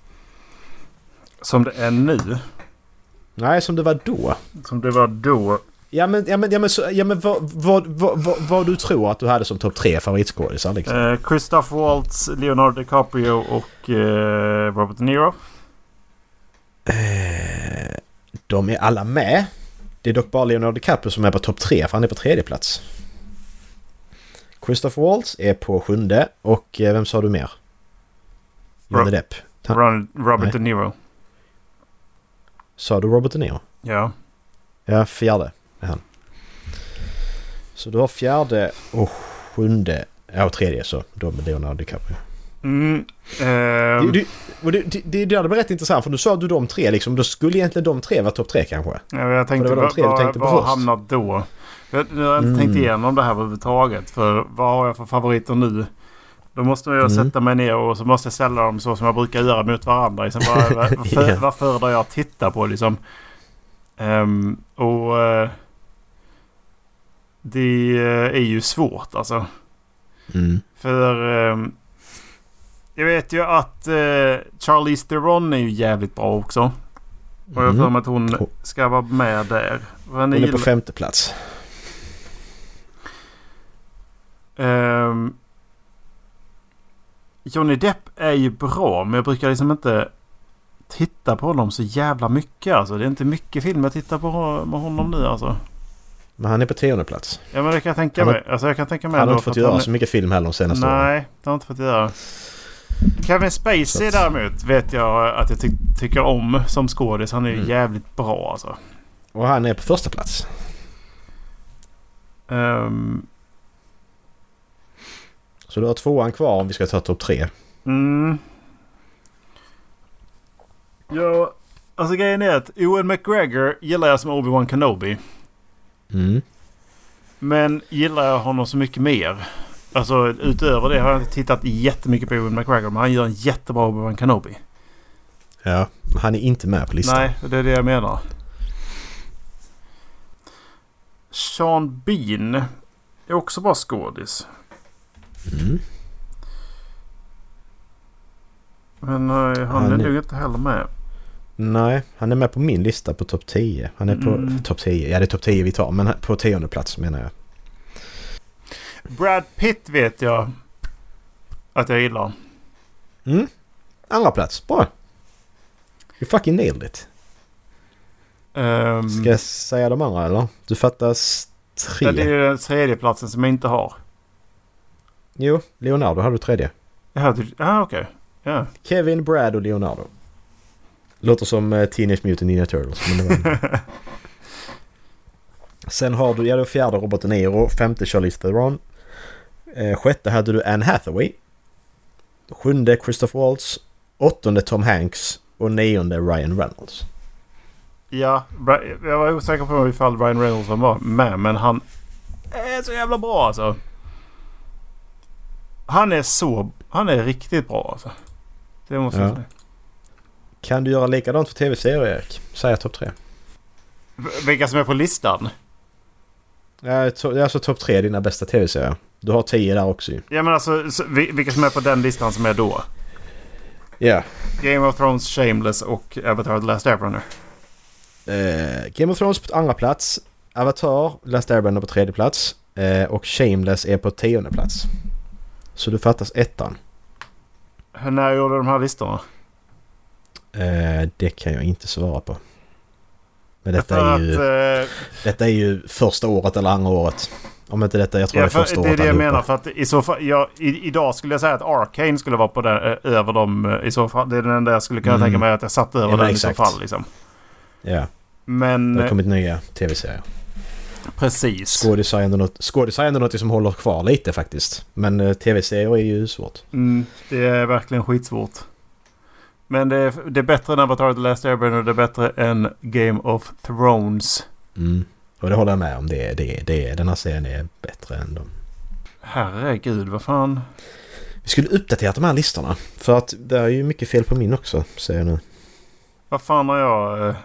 [SPEAKER 1] Som det är nu.
[SPEAKER 2] Nej, som det var då.
[SPEAKER 1] Som det var då.
[SPEAKER 2] Ja men, ja, men, ja, men, så, ja, men vad, vad, vad, vad, du tror att du hade som topp tre favoritskådisar liksom?
[SPEAKER 1] Eh, Christoph Waltz, Leonardo DiCaprio och eh, Robert De Niro.
[SPEAKER 2] Eh, de är alla med. Det är dock bara Leonardo DiCaprio som är på topp tre för han är på tredje plats. Christopher Waltz är på sjunde och eh, vem sa du mer? Johnny Depp.
[SPEAKER 1] Ron, Robert
[SPEAKER 2] Nej.
[SPEAKER 1] De Niro.
[SPEAKER 2] Sa du Robert De Niro?
[SPEAKER 1] Ja.
[SPEAKER 2] Ja, fjärde är han. Så du har fjärde och sjunde, ja och tredje så, då med Leonardo DiCaprio.
[SPEAKER 1] Mm, ehm,
[SPEAKER 2] Det, det, det, det, det, var rätt intressant för du sa du de tre liksom. Då skulle egentligen de tre vara topp tre kanske.
[SPEAKER 1] ja, jag tänkte,
[SPEAKER 2] det var de tre du
[SPEAKER 1] vad,
[SPEAKER 2] tänkte på
[SPEAKER 1] vad
[SPEAKER 2] först.
[SPEAKER 1] hamnar då? Jag, nu har jag inte
[SPEAKER 2] Mm.
[SPEAKER 1] tänkt igenom det här överhuvudtaget. För vad har jag för favoriter nu? Då måste jag
[SPEAKER 2] Mm.
[SPEAKER 1] sätta mig ner och så måste jag ställa dem så som jag brukar göra mot varandra. Liksom bara, vad, för,
[SPEAKER 2] Ja.
[SPEAKER 1] vad föredrar jag att titta på liksom? Ehm, och eh, det eh, är ju svårt alltså.
[SPEAKER 2] Mm.
[SPEAKER 1] För ehm, jag vet ju att uh, Charlize Theron är ju jävligt bra också. Och jag har för
[SPEAKER 2] Mm.
[SPEAKER 1] mig att hon ska vara med där.
[SPEAKER 2] Hon
[SPEAKER 1] ni
[SPEAKER 2] är på
[SPEAKER 1] gillar-
[SPEAKER 2] femte plats.
[SPEAKER 1] Ehm, Johnny Depp är ju bra men jag brukar liksom inte titta på honom så jävla mycket. Alltså det är inte mycket film jag tittar på med honom nu alltså.
[SPEAKER 2] Men han är på tionde plats.
[SPEAKER 1] Ja men det kan jag tänka
[SPEAKER 2] Han
[SPEAKER 1] mig. Alltså jag kan tänka mig
[SPEAKER 2] Han har inte fått göra
[SPEAKER 1] han
[SPEAKER 2] så mycket film heller de senaste åren.
[SPEAKER 1] Nej, det har inte fått göra. Kevin Spacey
[SPEAKER 2] att-
[SPEAKER 1] däremot vet jag att jag ty tycker om som skådis. Han är
[SPEAKER 2] Mm.
[SPEAKER 1] jävligt bra alltså.
[SPEAKER 2] Och han är på första plats.
[SPEAKER 1] Ehm,
[SPEAKER 2] Så du har tvåan kvar om vi ska ta topp tre.
[SPEAKER 1] mm. Ja, alltså grejen är att Owen McGregor gillar jag som Obi-Wan Kenobi.
[SPEAKER 2] Mm.
[SPEAKER 1] Men gillar jag honom så mycket mer. Alltså utöver det har jag tittat jättemycket på Owen McGregor. Men han gör en jättebra Obi-Wan Kenobi.
[SPEAKER 2] Ja, han är inte med på listan.
[SPEAKER 1] Nej, det är det jag menar. Sean Bean är också bara skådis.
[SPEAKER 2] Mm.
[SPEAKER 1] Men eh, han,
[SPEAKER 2] Han
[SPEAKER 1] är- nog inte heller med.
[SPEAKER 2] Nej, han är med på min lista på topp 10. Han är på
[SPEAKER 1] Mm.
[SPEAKER 2] topp 10. Ja, det är topp 10 vi tar. Men på tionde plats menar jag.
[SPEAKER 1] Brad Pitt vet jag att jag gillar.
[SPEAKER 2] Mm. Andra plats. Bra. You fucking nailed it.
[SPEAKER 1] Um,
[SPEAKER 2] Ska jag säga de andra eller? Du fattas tre.
[SPEAKER 1] det är den tredje platsen som jag inte har.
[SPEAKER 2] Jo, Leonardo har du tredje.
[SPEAKER 1] Ja, ah, okej. Ja.
[SPEAKER 2] Kevin, Brad och Leonardo. Låter som eh, Teenage Mutant Ninja Turtles. Men det var Sen har du, ja har fjärde Robert De Niro, femte Charlize Theron. Eh, sjätte hade du Anne Hathaway. Sjunde Christopher Waltz. Åttonde Tom Hanks. Och nionde Ryan Reynolds.
[SPEAKER 1] ja, jag var osäker på ifall Ryan Reynolds var med. Men han är så jävla bra alltså. Han är så... Han är riktigt bra alltså. Det måste jag
[SPEAKER 2] Ja.
[SPEAKER 1] säga.
[SPEAKER 2] Kan du göra likadant för tv-serier Erik? Säg topp tre.
[SPEAKER 1] Vilka som är på listan?
[SPEAKER 2] Ja, to- det är alltså topp tre dina bästa tv-serier. Du har tio där också ju.
[SPEAKER 1] Ja men alltså så, vi- vilka som är på den listan som är då?
[SPEAKER 2] Ja.
[SPEAKER 1] Game of Thrones, Shameless och Avatar The Last Airbender.
[SPEAKER 2] Eh, Game of Thrones på andra plats. Avatar, Last Airbender på tredje plats. Eh, och Shameless är på tionde plats. Så du fattas ettan.
[SPEAKER 1] När gjorde de här listorna?
[SPEAKER 2] Eh, det kan jag inte svara på. Men detta är, ju,
[SPEAKER 1] att, eh,
[SPEAKER 2] detta är ju första året eller andra året. Om inte detta, jag tror
[SPEAKER 1] ja,
[SPEAKER 2] det är
[SPEAKER 1] för,
[SPEAKER 2] första
[SPEAKER 1] det är
[SPEAKER 2] året
[SPEAKER 1] det jag menar. För att i så fall, ja, i, idag skulle jag säga att Arcane skulle vara på den, eh, över dem i så fall. Det är den enda jag skulle kunna
[SPEAKER 2] Mm.
[SPEAKER 1] tänka mig att jag satt över
[SPEAKER 2] Ja,
[SPEAKER 1] den
[SPEAKER 2] exakt.
[SPEAKER 1] i så fall. Liksom.
[SPEAKER 2] Ja,
[SPEAKER 1] Men
[SPEAKER 2] det har kommit nya tv-serier.
[SPEAKER 1] precis.
[SPEAKER 2] Skådisar är ändå något, är ändå något som håller kvar lite faktiskt. Men tv-serier är ju svårt.
[SPEAKER 1] Mm, det är verkligen skitsvårt. Men det är, det är bättre än Avatar The Last Airbender. Det är bättre än Game of Thrones.
[SPEAKER 2] Mm. Och det håller jag med om. Det, det, det, den här serien är bättre än dem.
[SPEAKER 1] Herregud, vad fan.
[SPEAKER 2] Vi skulle uppdatera de här listorna. För att det är ju mycket fel på min också, säger jag nu.
[SPEAKER 1] Vad fan har jag eh,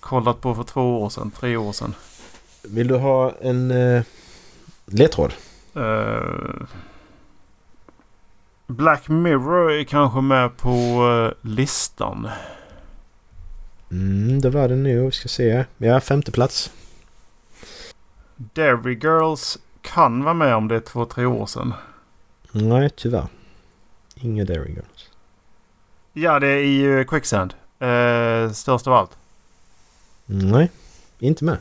[SPEAKER 1] kollat på för två år sedan? Tre år sedan?
[SPEAKER 2] Vill du ha en eh, ledtråd?
[SPEAKER 1] Eh, Black Mirror är kanske med på eh, listan.
[SPEAKER 2] Mm, det var det nu. Vi ska se. Ja, femte plats.
[SPEAKER 1] Derry Girls kan vara med om det är två, tre år sedan.
[SPEAKER 2] Nej, tyvärr. Inga Dairy Girls.
[SPEAKER 1] Ja, det är i uh, Quicksand. Eh, störst av allt.
[SPEAKER 2] Nej, inte med.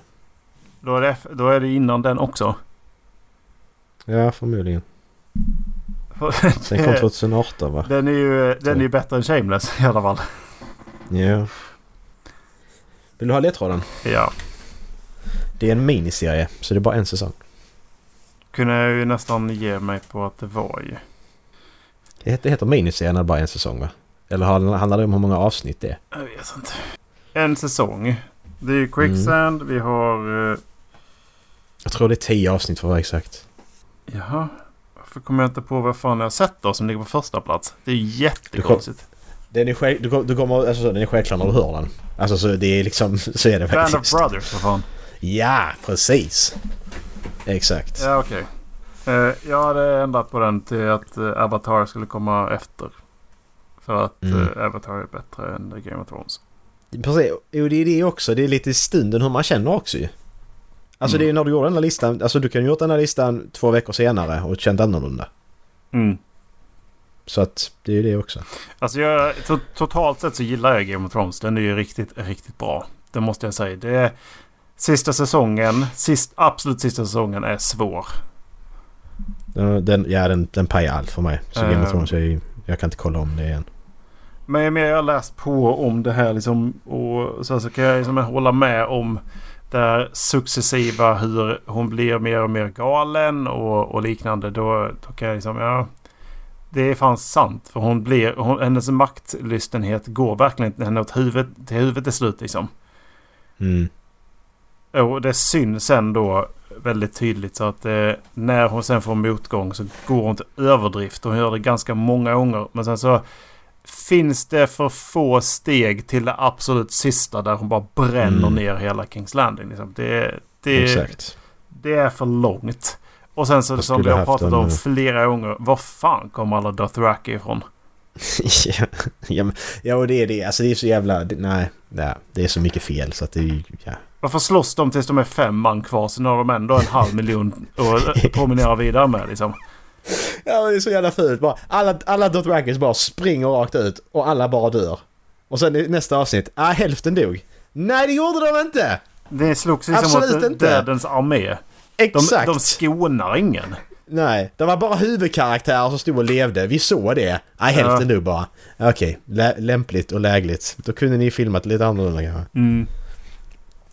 [SPEAKER 1] Då är, det, då är det innan den också.
[SPEAKER 2] Ja, förmodligen. Den kom 2018 va?
[SPEAKER 1] Den är ju den är ju bättre än Shameless i alla fall.
[SPEAKER 2] Ja. Vill du ha ledtråden?
[SPEAKER 1] Ja.
[SPEAKER 2] Det är en miniserie, så det är bara en säsong.
[SPEAKER 1] Kunde jag ju nästan ge mig på att det var ju.
[SPEAKER 2] Det heter, det heter miniserie när det bara är en säsong va? Eller handlar det om hur många avsnitt det är?
[SPEAKER 1] Jag vet inte. En säsong. Det är ju Quicksand. Vi har... eh,
[SPEAKER 2] Jag tror det är tio avsnitt för att vara exakt.
[SPEAKER 1] Jaha. Varför kommer jag inte på vad fan jag har sett då som ligger på första plats? Det är jättekonstigt.
[SPEAKER 2] Den är, själv, du, du kommer, alltså, så, den är självklar när du hör den. Alltså så det är liksom, så är det
[SPEAKER 1] Band of
[SPEAKER 2] faktiskt.
[SPEAKER 1] Brothers för fan.
[SPEAKER 2] Ja, precis. Exakt.
[SPEAKER 1] Ja okej. Eh, jag hade ändrat på den till att eh, Avatar skulle komma efter. För att
[SPEAKER 2] Mm.
[SPEAKER 1] eh, Avatar är bättre än The Game of Thrones.
[SPEAKER 2] Precis. Jo, det är det också. Det är lite stunden hur man känner också ju. Alltså
[SPEAKER 1] Mm.
[SPEAKER 2] det är när du gjorde den här listan. Alltså du kan ju gjort den här listan två veckor senare och känt annorlunda.
[SPEAKER 1] Mm.
[SPEAKER 2] Så att det är ju det också.
[SPEAKER 1] Alltså jag, to totalt sett så gillar jag Game of Thrones. Den är ju riktigt, riktigt bra. Det måste jag säga. Det är, sista säsongen, sist, absolut sista säsongen är svår.
[SPEAKER 2] Den, ja, den, den pajar allt för mig. Så Game of
[SPEAKER 1] Ehm.
[SPEAKER 2] Thrones, jag, jag kan inte kolla om det igen.
[SPEAKER 1] Men jag har läst på om det här liksom, och så, så kan jag liksom hålla med om det här successiva hur hon blir mer och mer galen och, och liknande. Då, då kan jag liksom, ja. Det är fan sant. För hon blir, hon, hennes maktlystenhet går verkligen henne åt huvudet, till huvudet till slut liksom.
[SPEAKER 2] Mm.
[SPEAKER 1] Och det syns sen då väldigt tydligt så att eh, när hon sen får motgång så går hon till överdrift. Hon gör det ganska många gånger. Men sen så finns det för få steg till det absolut sista där hon bara bränner
[SPEAKER 2] Mm.
[SPEAKER 1] ner hela Kings Landing. Liksom. Det, det, det är för långt. Och sen så
[SPEAKER 2] Jag
[SPEAKER 1] som vi har pratat om flera gånger. Var fan kommer alla Dothraki ifrån?
[SPEAKER 2] ja, ja, men- ja, och det är det. Alltså det är så jävla... det- Nej, nej, det är så mycket fel så att det är. Ja.
[SPEAKER 1] Varför slåss de tills de är fem man kvar? Sen har de ändå en halv miljon att promenera vidare med liksom.
[SPEAKER 2] Ja, det är så jävla fult. Bara, alla, alla Dothrakis bara springer rakt ut och alla bara dör. Och sen i nästa avsnitt, ah, hälften dog. Nej, det gjorde de inte!
[SPEAKER 1] Det slogs liksom
[SPEAKER 2] Absolut
[SPEAKER 1] mot
[SPEAKER 2] inte.
[SPEAKER 1] dödens armé. De,
[SPEAKER 2] Exakt!
[SPEAKER 1] de skonar ingen.
[SPEAKER 2] Nej, det var bara huvudkaraktärer som stod och levde. Vi såg det. Nej, hälften dog bara. Okej, lä- lämpligt och lägligt. Då kunde ni filmat lite annorlunda kanske.
[SPEAKER 1] Mm.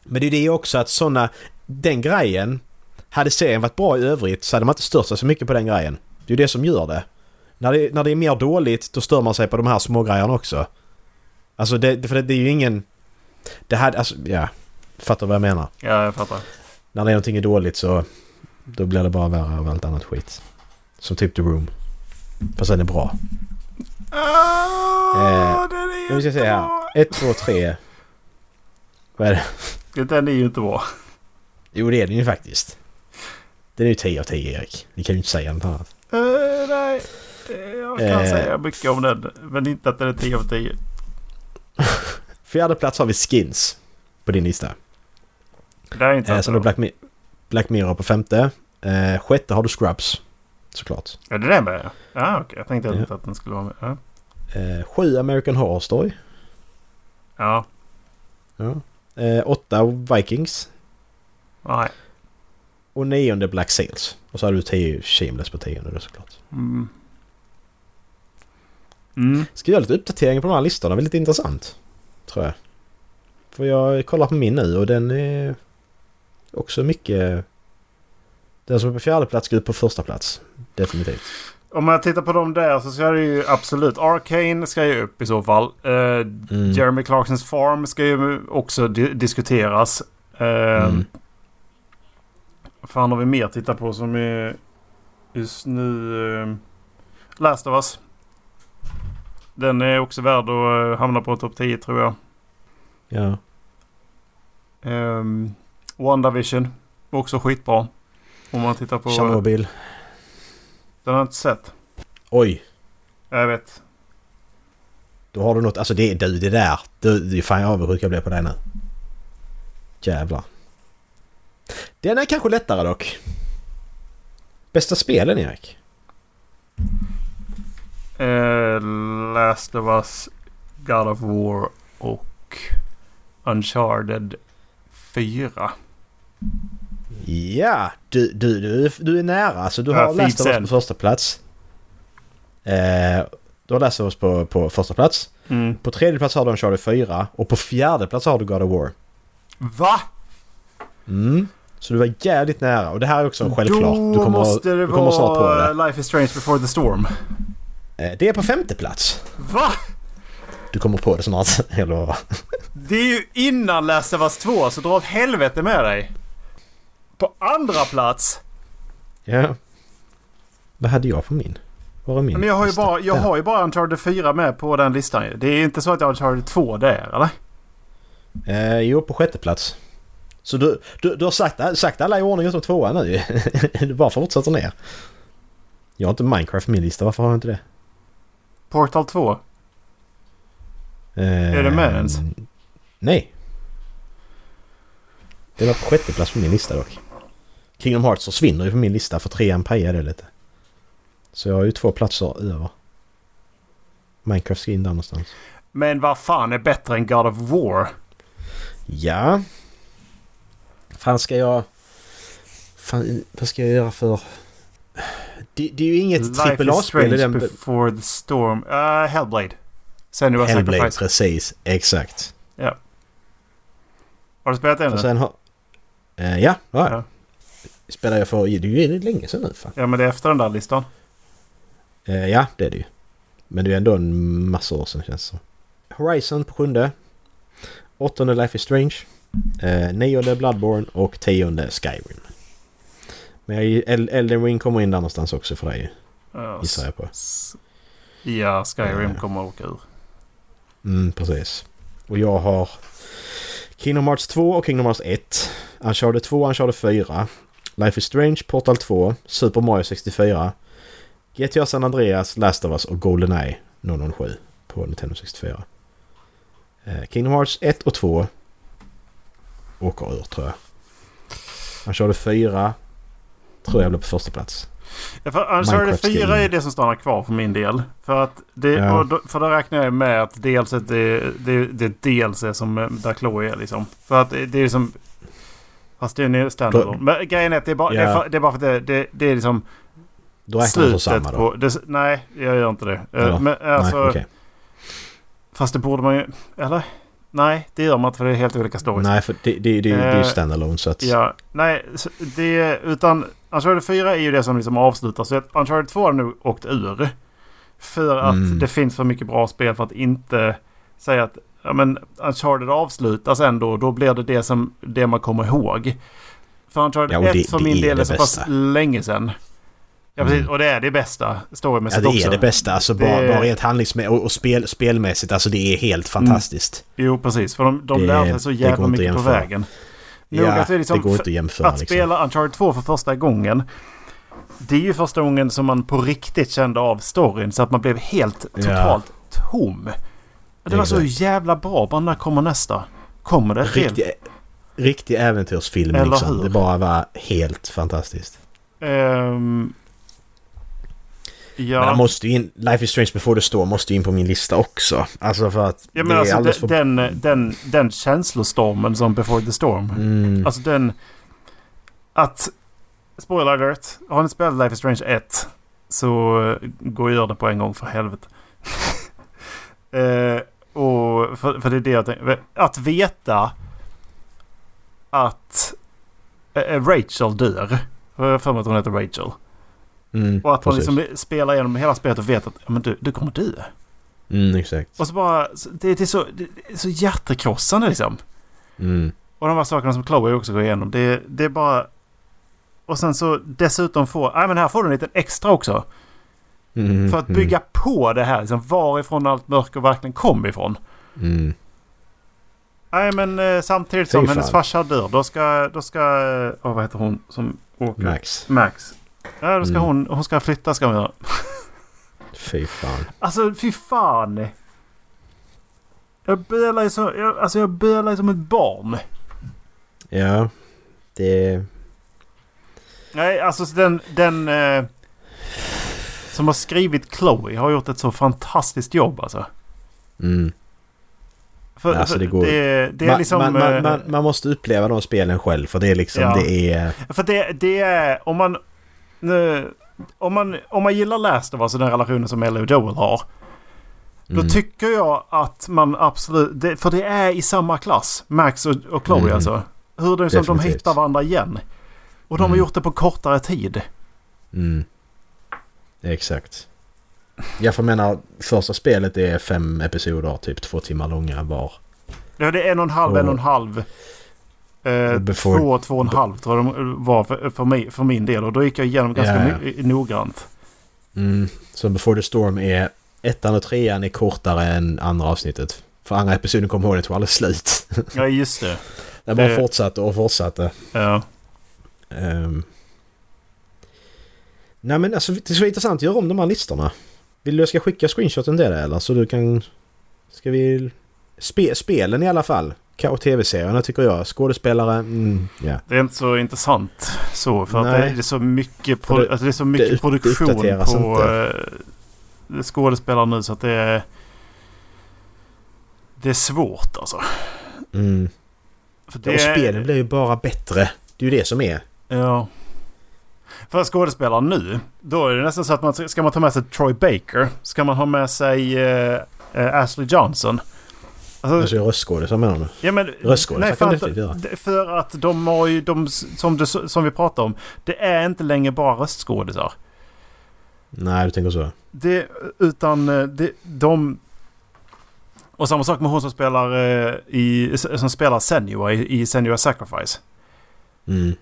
[SPEAKER 2] Men det är det också att sådana... Den grejen... Hade serien varit bra i övrigt så hade man inte stört sig så mycket på den grejen. Det är ju det som gör det. När det, när det är mer dåligt då stör man sig på de här små grejerna också. Alltså det, för det, det är ju ingen... Det hade... Alltså, ja. Fattar vad jag menar.
[SPEAKER 1] Ja, jag fattar.
[SPEAKER 2] När det är någonting är dåligt så... Då blir det bara värre av allt annat skit. Som typ The Room. Fast den är bra.
[SPEAKER 1] Ah, den är
[SPEAKER 2] Nu ska vi se här. Ett, två, tre. Vad är det?
[SPEAKER 1] Den är ju inte bra.
[SPEAKER 2] Jo det är den ju faktiskt. Den är ju 10 av 10 Erik. Ni kan ju inte säga något annat.
[SPEAKER 1] Uh, nej, jag kan
[SPEAKER 2] Eh.
[SPEAKER 1] säga mycket om den. Men inte att den är 10 av 10.
[SPEAKER 2] Fjärde plats har vi Skins. På din lista.
[SPEAKER 1] Det är inte
[SPEAKER 2] Eh, sen har Black, Mi- Black Mirror på femte. Eh, sjätte har du Scrubs. Såklart.
[SPEAKER 1] Är det den med? Ja, okej. Jag tänkte
[SPEAKER 2] Ja.
[SPEAKER 1] inte att den skulle vara med. Ja.
[SPEAKER 2] Eh, sju American Horror Story.
[SPEAKER 1] ja.
[SPEAKER 2] Ja. Eh, åtta Vikings.
[SPEAKER 1] Nej.
[SPEAKER 2] Och nionde Black Sails. Och så har du tio Shameless på tionde då såklart.
[SPEAKER 1] Mm. Mm.
[SPEAKER 2] Ska göra lite uppdateringar på de här listorna? Det är lite intressant. Tror jag. För jag kollar på min nu och den är också mycket... Den som är på fjärde plats går upp på första plats. Definitivt.
[SPEAKER 1] Om man tittar på dem där så ska det ju absolut... Arcane ska ju upp i så fall. Eh,
[SPEAKER 2] Mm.
[SPEAKER 1] Jeremy Clarksons Farm ska ju också di- diskuteras. Uh,
[SPEAKER 2] Mm.
[SPEAKER 1] Fan har vi mer att titta på som är just nu... Uh, Last of Us. Den är också värd att eh, hamna på topp 10 tror jag.
[SPEAKER 2] Ja.
[SPEAKER 1] Um, WandaVision. Också skitbra. Om man tittar på...
[SPEAKER 2] Tjernobyl.
[SPEAKER 1] Den har jag inte sett.
[SPEAKER 2] Oj!
[SPEAKER 1] Jag vet.
[SPEAKER 2] Då har du något... Alltså det, du, det där. Du, det är fan avundsjuk jag blev på det nu. Jävlar. Den är kanske lättare dock. Bästa spelen Erik?
[SPEAKER 1] Eh, Last of Us, God of War och Uncharted 4.
[SPEAKER 2] Ja! Du, du, du, du är nära. Alltså du
[SPEAKER 1] Ja,
[SPEAKER 2] har Last of Us på första plats. Eh, du har Last of Us på, på första plats.
[SPEAKER 1] Mm.
[SPEAKER 2] På tredje plats har du Uncharted 4 och på fjärde plats har du God of War.
[SPEAKER 1] Va?
[SPEAKER 2] Mm. Så du var jävligt nära och det här är också självklart.
[SPEAKER 1] Då
[SPEAKER 2] Du kommer,
[SPEAKER 1] måste det
[SPEAKER 2] kommer snart på
[SPEAKER 1] vara
[SPEAKER 2] det.
[SPEAKER 1] Life is Strange before the storm.
[SPEAKER 2] Eh, det är på femte plats.
[SPEAKER 1] Va?
[SPEAKER 2] Du kommer på det snart. Jag lovar.
[SPEAKER 1] Det är ju innan Last of Us 2 så dra åt helvete med dig. På andra plats.
[SPEAKER 2] Ja. Vad hade jag på min? Var är min
[SPEAKER 1] Men jag har ju
[SPEAKER 2] lista?
[SPEAKER 1] bara, jag har ju bara Uncharted 4 med på den listan. Det är inte så att jag har Uncharted 2 där eller?
[SPEAKER 2] Eh, jo, på sjätte plats. Så du, du, du har sagt, sagt alla i ordning utom tvåan nu Du bara fortsätter ner. Jag har inte Minecraft på min lista. Varför har jag inte det?
[SPEAKER 1] Portal 2.
[SPEAKER 2] Eh,
[SPEAKER 1] Är det med ens?
[SPEAKER 2] Nej. Det var på sjätte plats på min lista dock. Kingdom Hearts försvinner ju på min lista för trean pajade det lite. Så jag har ju två platser över. Minecraft skin där någonstans.
[SPEAKER 1] Men vad fan är bättre än God of War?
[SPEAKER 2] Ja. Fan ska jag... Fan, vad ska jag göra för... Det, det är ju inget
[SPEAKER 1] is
[SPEAKER 2] AAA-spel i den...
[SPEAKER 1] before the storm. Uh, Hellblade. Sen du har
[SPEAKER 2] Hellblade,
[SPEAKER 1] Sacrifice.
[SPEAKER 2] precis. Exakt.
[SPEAKER 1] Har du spelat den?
[SPEAKER 2] Och sen har... Eh, ja, ja.
[SPEAKER 1] Ja.
[SPEAKER 2] Spelar jag för... Det är ju länge sedan nu fan.
[SPEAKER 1] Ja men det är efter den där listan.
[SPEAKER 2] Eh, ja, det är det ju. Men det är ju ändå en massa år sedan känns det som. Horizon på sjunde. Åttonde Life is Strange. Eh, nionde Bloodborne och tionde Skyrim. Men Elden Ring kommer in där någonstans också för dig
[SPEAKER 1] Ja,
[SPEAKER 2] gissar jag på.
[SPEAKER 1] Ja, Skyrim
[SPEAKER 2] Eh.
[SPEAKER 1] kommer åka ur.
[SPEAKER 2] Mm, precis. Och jag har Kingdom Hearts 2 och Kingdom Hearts 1. Uncharted 2 Uncharted 4. Life is Strange, Portal 2, Super Mario 64. GTA San Andreas, Last of Us och GoldenEye 007 på Nintendo 64. Eh, Kingdom Hearts 1 och 2 åker ur tror jag. Uncharted 4 tror jag blir på första plats.
[SPEAKER 1] Ja, för Uncharted
[SPEAKER 2] Minecraft
[SPEAKER 1] 4
[SPEAKER 2] skin.
[SPEAKER 1] är det som stannar kvar för min del. För att det,
[SPEAKER 2] Ja.
[SPEAKER 1] då, för då räknar jag med att dels det, det, det dels är som eh, där Chloe är liksom. För att det, det är liksom... Fast det är en standalone. Men grejen är att det är bara, det är,
[SPEAKER 2] Ja.
[SPEAKER 1] det är bara för att det, det, är liksom
[SPEAKER 2] Då räknar du samma då?
[SPEAKER 1] på... Det, nej, jag gör inte det. Eh,
[SPEAKER 2] Eller?
[SPEAKER 1] Men alltså...
[SPEAKER 2] Nej, okej.
[SPEAKER 1] Fast det borde man ju... Eller? Nej, det gör man inte för det är helt olika stories.
[SPEAKER 2] Nej, för det, det, det, det är ju
[SPEAKER 1] Eh,
[SPEAKER 2] standalone så att...
[SPEAKER 1] Ja, nej, det... Utan Uncharted 4 är ju det som liksom avslutar. Så att Uncharted 2 har nu åkt ur. För att
[SPEAKER 2] Mm.
[SPEAKER 1] det finns för mycket bra spel för att inte säga att ja, men Uncharted avslutas ändå. Då blir det det, som, det man kommer ihåg. För Uncharted
[SPEAKER 2] Ja, och
[SPEAKER 1] 1
[SPEAKER 2] det-
[SPEAKER 1] för min del är så pass länge sedan. Ja, precis.
[SPEAKER 2] Mm.
[SPEAKER 1] Och det är det bästa
[SPEAKER 2] Ja,
[SPEAKER 1] storymässigt
[SPEAKER 2] det
[SPEAKER 1] också.
[SPEAKER 2] är det bästa. Alltså
[SPEAKER 1] Det-
[SPEAKER 2] bara, bara rent handlingsmässigt och, och spel, spelmässigt. Alltså det är helt fantastiskt.
[SPEAKER 1] Jo, precis. För de, de
[SPEAKER 2] Det-
[SPEAKER 1] lärde sig så
[SPEAKER 2] det
[SPEAKER 1] jävla mycket på vägen. Nog
[SPEAKER 2] ja,
[SPEAKER 1] att det liksom
[SPEAKER 2] det går inte att jämföra.
[SPEAKER 1] Att
[SPEAKER 2] liksom.
[SPEAKER 1] spela Uncharted 2 för första gången. Det är ju första gången som man på riktigt kände av storyn så att man blev helt
[SPEAKER 2] Ja.
[SPEAKER 1] totalt tom. Det var så jävla bra. Bara när kommer nästa? Kommer det? Helt,
[SPEAKER 2] Riktig, riktig äventyrsfilm
[SPEAKER 1] Eller
[SPEAKER 2] liksom.
[SPEAKER 1] hur?
[SPEAKER 2] Det bara var helt fantastiskt.
[SPEAKER 1] Ehm,
[SPEAKER 2] Men
[SPEAKER 1] ja,
[SPEAKER 2] han måste in, Life is Strange before the Storm måste ju in på min lista också. Alltså för att
[SPEAKER 1] ja
[SPEAKER 2] det
[SPEAKER 1] men
[SPEAKER 2] är
[SPEAKER 1] alltså
[SPEAKER 2] alldeles
[SPEAKER 1] de-
[SPEAKER 2] för...
[SPEAKER 1] den, den, den känslostormen som Before the Storm.
[SPEAKER 2] Mm,
[SPEAKER 1] Alltså den... Att... Spoiler alert. Har ni spelat Life is Strange 1 så eh, gå och gör det på en gång för helvete. eh, och för, för det är det jag tänker. Att veta att eh, Rachel dör. Jag har för mig att hon heter Rachel.
[SPEAKER 2] Mm,
[SPEAKER 1] Och att man
[SPEAKER 2] precis.
[SPEAKER 1] liksom spelar igenom hela spelet och vet att men du, du kommer dö.
[SPEAKER 2] Mm, exakt.
[SPEAKER 1] Och så bara... Det, det, är så, det är så hjärtekrossande liksom.
[SPEAKER 2] Mm,
[SPEAKER 1] Och de här sakerna som Chloe också går igenom. Det, det är bara... Och sen så dessutom få... Nej men här får du en liten extra också.
[SPEAKER 2] mm,
[SPEAKER 1] För att bygga på det här. Liksom, varifrån allt mörker verkligen kom ifrån.
[SPEAKER 2] Mm, mm.
[SPEAKER 1] Nej men eh, samtidigt som hennes farsa dör. Då ska... Då ska... Åh vad heter hon som åker?
[SPEAKER 2] Max.
[SPEAKER 1] Max. Ja då ska
[SPEAKER 2] Mm.
[SPEAKER 1] hon... Hon ska flytta ska hon göra.
[SPEAKER 2] Fy fan.
[SPEAKER 1] Alltså fy fan. Jag bölar ju så... Jag, alltså jag bölar som ett barn.
[SPEAKER 2] Ja. Det...
[SPEAKER 1] Nej, alltså så den... den eh, som har skrivit Chloe har gjort ett så fantastiskt jobb alltså.
[SPEAKER 2] Mm.
[SPEAKER 1] För,
[SPEAKER 2] Alltså, det går-
[SPEAKER 1] det, det är
[SPEAKER 2] man,
[SPEAKER 1] liksom...
[SPEAKER 2] man, man,
[SPEAKER 1] eh,
[SPEAKER 2] man, man måste uppleva de spelen själv för det är liksom,
[SPEAKER 1] Ja.
[SPEAKER 2] det är...
[SPEAKER 1] För det, det är... Om man... Nu, om man, om man gillar Last of Us och den relationen som Ellie och Joel har. Då
[SPEAKER 2] Mm.
[SPEAKER 1] tycker jag att man absolut... Det, för det är i samma klass. Max och, och Chloe
[SPEAKER 2] Mm.
[SPEAKER 1] alltså. Hur det är som de hittar varandra igen. Och de har
[SPEAKER 2] Mm.
[SPEAKER 1] gjort det på kortare tid.
[SPEAKER 2] Mm. Exakt. Jag får menar, första spelet är fem episoder, typ två timmar långa var.
[SPEAKER 1] Ja, det är en och en halv,
[SPEAKER 2] Och-
[SPEAKER 1] en och en halv. Eh,
[SPEAKER 2] before-
[SPEAKER 1] två, två och en halv tror jag de var för, för, mig, för min del. Och då gick jag igenom ganska my- noggrant.
[SPEAKER 2] Mm. Så Before the Storm är... Ettan och trean är kortare än andra avsnittet. För andra episoden kommer ihåg, den tog aldrig slut.
[SPEAKER 1] Ja, just det.
[SPEAKER 2] Den bara
[SPEAKER 1] Det-
[SPEAKER 2] fortsatte och fortsatte.
[SPEAKER 1] Ja.
[SPEAKER 2] Um. Nej men alltså det skulle vara intressant att göra om de här listorna. Vill du jag ska skicka screenshoten till dig eller? Så du kan... Ska vi... Spe, spelen i alla fall. Och tv-serierna tycker jag. Skådespelare, mm, ja.
[SPEAKER 1] Det är inte så intressant så. För att det är så mycket, pro,
[SPEAKER 2] det-
[SPEAKER 1] alltså det är så
[SPEAKER 2] det
[SPEAKER 1] mycket
[SPEAKER 2] upp-
[SPEAKER 1] produktion
[SPEAKER 2] uppdateras
[SPEAKER 1] på...
[SPEAKER 2] inte.
[SPEAKER 1] eh, skådespelare nu så att det är... Det är svårt alltså.
[SPEAKER 2] Mm.
[SPEAKER 1] För
[SPEAKER 2] Och spelen blir ju bara bättre. Det är ju det som är.
[SPEAKER 1] Ja. För skådespelare nu, då är det nästan så att man ska man ta med sig Troy Baker. Ska man ha med sig eh, eh, Ashley Johnson. Alltså,
[SPEAKER 2] röstskådisar menar du?
[SPEAKER 1] ja, men,
[SPEAKER 2] röstskådisar
[SPEAKER 1] nej,
[SPEAKER 2] kan du inte göra.
[SPEAKER 1] för att de har ju, de, som, du, som vi pratade om, det är inte längre bara röstskådisar.
[SPEAKER 2] Nej, du tänker så.
[SPEAKER 1] Det, utan eh, det, de... Och samma sak med hon som spelar, eh, i, som spelar Senua i, i Senua Sacrifice.
[SPEAKER 2] Mm.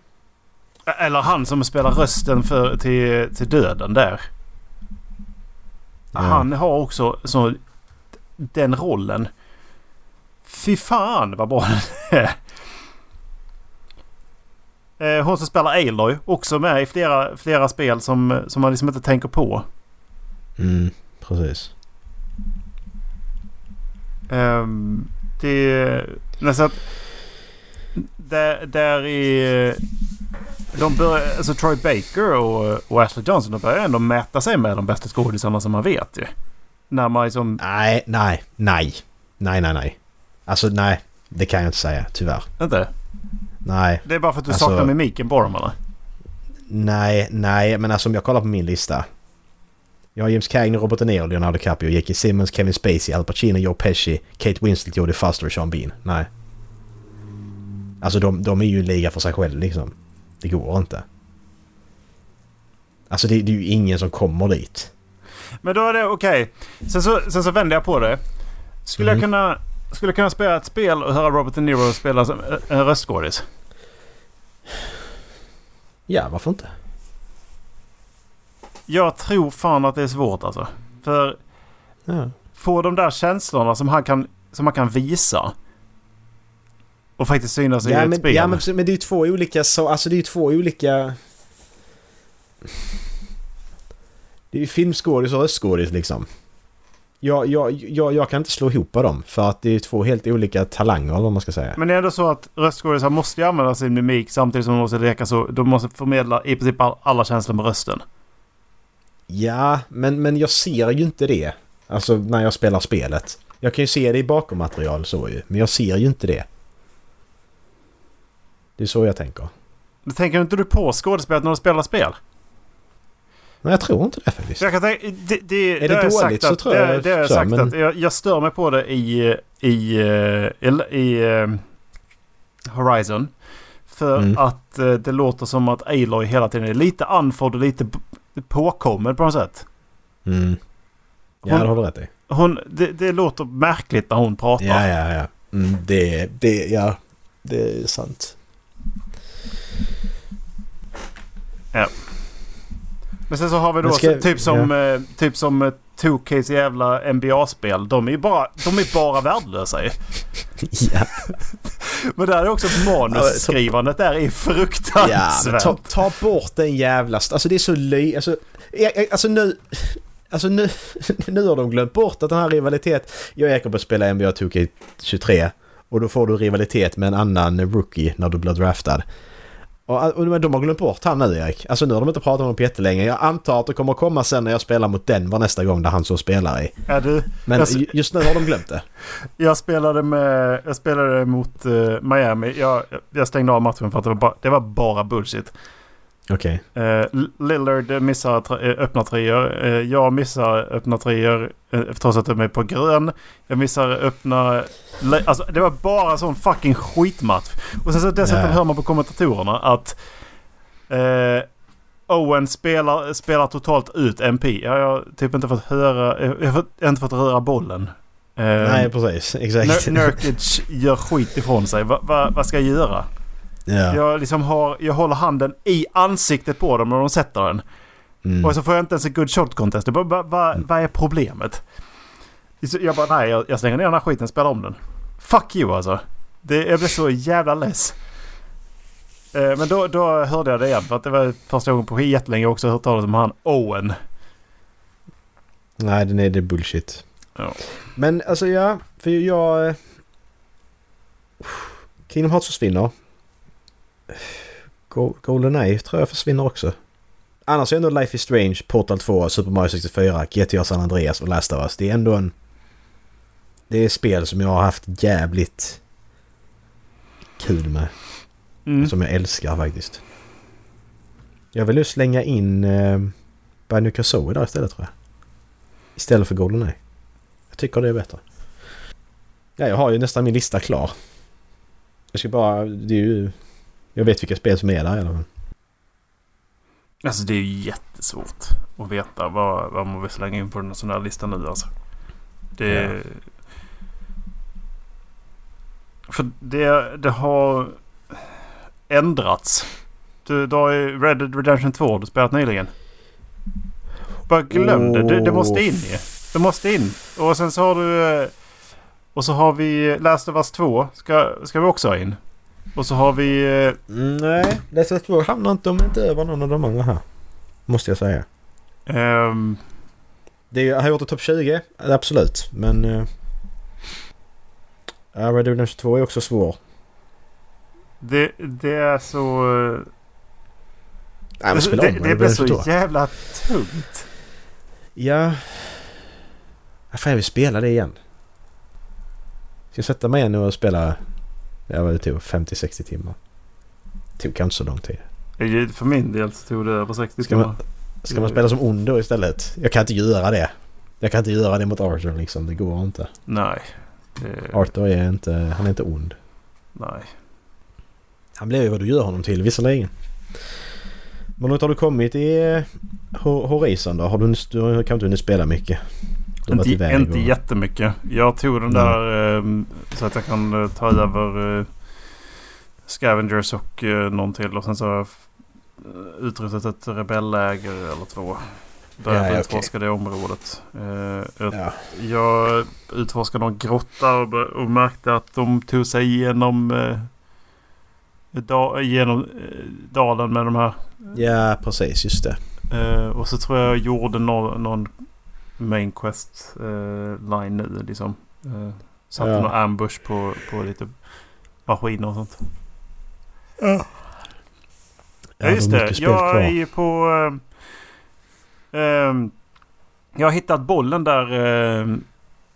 [SPEAKER 1] Eller han som spelar rösten för, till, till döden där.
[SPEAKER 2] Ja.
[SPEAKER 1] Han har också så, den rollen. Fy fan vad bra den är. Eh, Hon som spelar Aloy. Också med i flera, flera spel som, som man liksom inte tänker på.
[SPEAKER 2] Mm, precis.
[SPEAKER 1] Um, det... Nästan att... Där, där i... De börjar, alltså Troy Baker och, och Ashley Johnson de börjar ändå mäta sig med de bästa skådisarna som man vet ju. När man liksom...
[SPEAKER 2] Nej, nej, nej. Nej, nej, nej. Alltså nej. Det kan jag inte säga, tyvärr.
[SPEAKER 1] Inte?
[SPEAKER 2] Nej,
[SPEAKER 1] Det är bara för att du
[SPEAKER 2] Alltså-
[SPEAKER 1] saknar mimiken på dem eller?
[SPEAKER 2] nej, nej. Men alltså om jag kollar på min lista. Jag har James Cagney, Robert De Niro, Leonardo DiCaprio, J.K. Simmons, Kevin Spacey, Al Pacino, Joe Pesci, Kate Winslet, Jodie Foster och Sean Bean. Nej. Alltså de, de är ju en liga för sig själv liksom. Det går inte. Alltså det, det är ju ingen som kommer dit.
[SPEAKER 1] Men då är det okej. Sen, så, sen så vänder jag på det. Skulle,
[SPEAKER 2] Mm.
[SPEAKER 1] jag kunna, skulle jag kunna spela ett spel och höra Robert De Niro spela som eh, en röstskådis?
[SPEAKER 2] Ja, varför inte?
[SPEAKER 1] Jag tror fan att det är svårt alltså. För
[SPEAKER 2] Ja.
[SPEAKER 1] få de där känslorna som han kan, som han kan visa. Och faktiskt synas i
[SPEAKER 2] Ja
[SPEAKER 1] ett
[SPEAKER 2] men,
[SPEAKER 1] spel.
[SPEAKER 2] ja men, men det är ju två olika så, alltså det är ju två olika... Det är ju filmskådis och röstskådis liksom. Jag, jag, jag, jag kan inte slå ihop dem för att det är två helt olika talanger vad man ska säga.
[SPEAKER 1] Men det är ändå så att röstskådisar måste ju använda sin mimik samtidigt som de måste leka så. De måste förmedla i princip all- alla känslor med rösten.
[SPEAKER 2] Ja, men, men jag ser ju inte det. Alltså när jag spelar spelet. Jag kan ju se det i bakommaterial så ju, men jag ser ju inte det. Det är så jag tänker.
[SPEAKER 1] Men tänker inte du på skådespelet när du spelar spel?
[SPEAKER 2] Men jag tror inte det faktiskt.
[SPEAKER 1] Jag kan tänka, det, det,
[SPEAKER 2] Är det
[SPEAKER 1] jag
[SPEAKER 2] dåligt
[SPEAKER 1] sagt
[SPEAKER 2] så
[SPEAKER 1] att,
[SPEAKER 2] tror jag
[SPEAKER 1] det, det har jag
[SPEAKER 2] så,
[SPEAKER 1] sagt
[SPEAKER 2] men-
[SPEAKER 1] att jag, jag stör mig på det i, i, eh, i, i eh, Horizon. För
[SPEAKER 2] Mm.
[SPEAKER 1] att eh, det låter som att Aloy hela tiden är lite andfådd och lite påkommen på något sätt.
[SPEAKER 2] Mm. Ja,
[SPEAKER 1] Hon-
[SPEAKER 2] det har du rätt i.
[SPEAKER 1] Hon, det, det låter märkligt när hon pratar.
[SPEAKER 2] Ja, ja, ja. Mm, det, det, ja. Det är sant.
[SPEAKER 1] Men sen så har vi då
[SPEAKER 2] ska-
[SPEAKER 1] typ som, eh, typ som eh, 2Ks jävla NBA-spel. De är ju bara, de är bara värdelösa ju.
[SPEAKER 2] Ja,
[SPEAKER 1] Men där är också manusskrivandet där är
[SPEAKER 2] ja
[SPEAKER 1] fruktansvärt.
[SPEAKER 2] ta, ta bort den jävla... Alltså det är så ly... Alltså, alltså nu... Alltså nu, nu har de glömt bort att den här rivalitet... Jag och Jakob spelar NBA 2K23 och då får du rivalitet med en annan rookie när du blir draftad. Och, och de har glömt bort han nu Erik. Alltså nu har de inte pratat om honom på jättelänge. Jag antar att det kommer komma sen när jag spelar mot Denver nästa gång där han så spelar i.
[SPEAKER 1] Ja, du,
[SPEAKER 2] Men
[SPEAKER 1] Jag-
[SPEAKER 2] ju- just nu har de glömt det.
[SPEAKER 1] jag spelade med, jag spelade mot eh, Miami. Jag, jag stängde av matchen för att det var bara, det var bara bullshit.
[SPEAKER 2] Okej.
[SPEAKER 1] Eh, Lillard missar eh, öppna treor. Eh, jag missar öppna treor eh, trots att de är på grön. Jag missar öppna... Alltså det var bara sån fucking skitmatch. Och sen så dessutom
[SPEAKER 2] Ja.
[SPEAKER 1] hör man på kommentatorerna att eh, Owen spelar, spelar totalt ut MP. Jag har typ inte fått höra... Jag har, inte fått röra bollen.
[SPEAKER 2] Nej precis. Exakt.
[SPEAKER 1] Nur- Nurkic gör skit ifrån sig. Va, va, vad ska jag göra?
[SPEAKER 2] Ja.
[SPEAKER 1] Jag, liksom har, jag håller handen i ansiktet på dem när de sätter den.
[SPEAKER 2] Mm.
[SPEAKER 1] Och så får jag inte ens en good shot contest. Bara, va, va, vad är problemet? Jag bara nej, jag, jag slänger ner den här skiten och spelar om den. Fuck you alltså. Det, jag blev så jävla less. Eh, men då, då hörde jag det igen. För att det var första gången på jättelänge jag också hört talas om han Owen.
[SPEAKER 2] Nej, den är, det är bullshit.
[SPEAKER 1] Ja.
[SPEAKER 2] Men alltså ja, för jag... eh, Kingdom Hearts försvinner. Go- Goldeneye tror jag försvinner också. Annars är ändå Life is Strange, Portal 2, Super Mario 64, GTA San Andreas och Last of Us. Det är ändå en... Det är spel som jag har haft jävligt kul med.
[SPEAKER 1] Mm.
[SPEAKER 2] Som jag älskar faktiskt. Jag vill nu slänga in eh, Banjo Kazooie där istället tror jag. Istället för Goldeneye. Jag tycker det är bättre. Ja, jag har ju nästan min lista klar. Jag ska bara... Det är ju... Jag vet vilka spel som är där i alla fall.
[SPEAKER 1] Alltså det är ju jättesvårt att veta vad, vad man vill slänga in på en sån här lista nu alltså. Det...
[SPEAKER 2] Ja.
[SPEAKER 1] För det, det har ändrats. Du, du har ju Red Dead Redemption 2 du spelat nyligen. Bara glöm det. det. Det måste in ju. Det måste in. Och sen så har du... eh, Och så har vi Last of Us 2. Ska, ska vi också ha in. Och så har vi...
[SPEAKER 2] Mm, nej, Us 2 hamnar inte, är inte över någon av de andra här. Måste jag säga.
[SPEAKER 1] ehm,
[SPEAKER 2] Det är, jag har gjort det topp 20, absolut. Men... Uh, Red Dead Redemption 2 är också svår.
[SPEAKER 1] det, det är så...
[SPEAKER 2] Nej, men spela
[SPEAKER 1] det,
[SPEAKER 2] om
[SPEAKER 1] det
[SPEAKER 2] Dead
[SPEAKER 1] blir så
[SPEAKER 2] Redemption 2.
[SPEAKER 1] jävla tungt.
[SPEAKER 2] Ja... Varför jag vill spela det igen? Ska jag sätta mig igen och spela... Var det tog 50-60 timmar. Det tog kanske så lång tid.
[SPEAKER 1] För min del så tog det över 60
[SPEAKER 2] Ska man-
[SPEAKER 1] timmar.
[SPEAKER 2] Ska man spela som ond då istället? Jag kan inte göra det. Jag kan inte göra det mot Arthur liksom. Det går inte.
[SPEAKER 1] Nej. Det,
[SPEAKER 2] Arthur är inte... Han är inte ond.
[SPEAKER 1] nej.
[SPEAKER 2] Han blir ju vad du gör honom till visserligen. Men hur har du kommit i eh, Ho- Horizon då? Har du, du har kanske inte hunnit spela mycket?
[SPEAKER 1] Inte,
[SPEAKER 2] iväg
[SPEAKER 1] inte
[SPEAKER 2] och-
[SPEAKER 1] jättemycket. Jag tog den
[SPEAKER 2] Mm.
[SPEAKER 1] där eh, så att jag kan eh, ta över eh, Scavengers och någon till. Och sen så har jag utrustat ett rebelläger eller två. Börjat
[SPEAKER 2] Ja, ja,
[SPEAKER 1] utforska det området. Jag,
[SPEAKER 2] Ja.
[SPEAKER 1] jag utforskade någon grotta och, märkte att de tog sig igenom, da, genom dalen med de här.
[SPEAKER 2] ja, precis. Just det.
[SPEAKER 1] Eh, och så tror jag jag gjorde någon, någon main quest eh, line nu liksom. Eh, satte
[SPEAKER 2] Ja.
[SPEAKER 1] någon ambush på, på lite maskiner och sånt. Ja, just
[SPEAKER 2] du har
[SPEAKER 1] det. Jag
[SPEAKER 2] kvar.
[SPEAKER 1] är ju på... eh, ehm, jag har hittat bollen där, eh,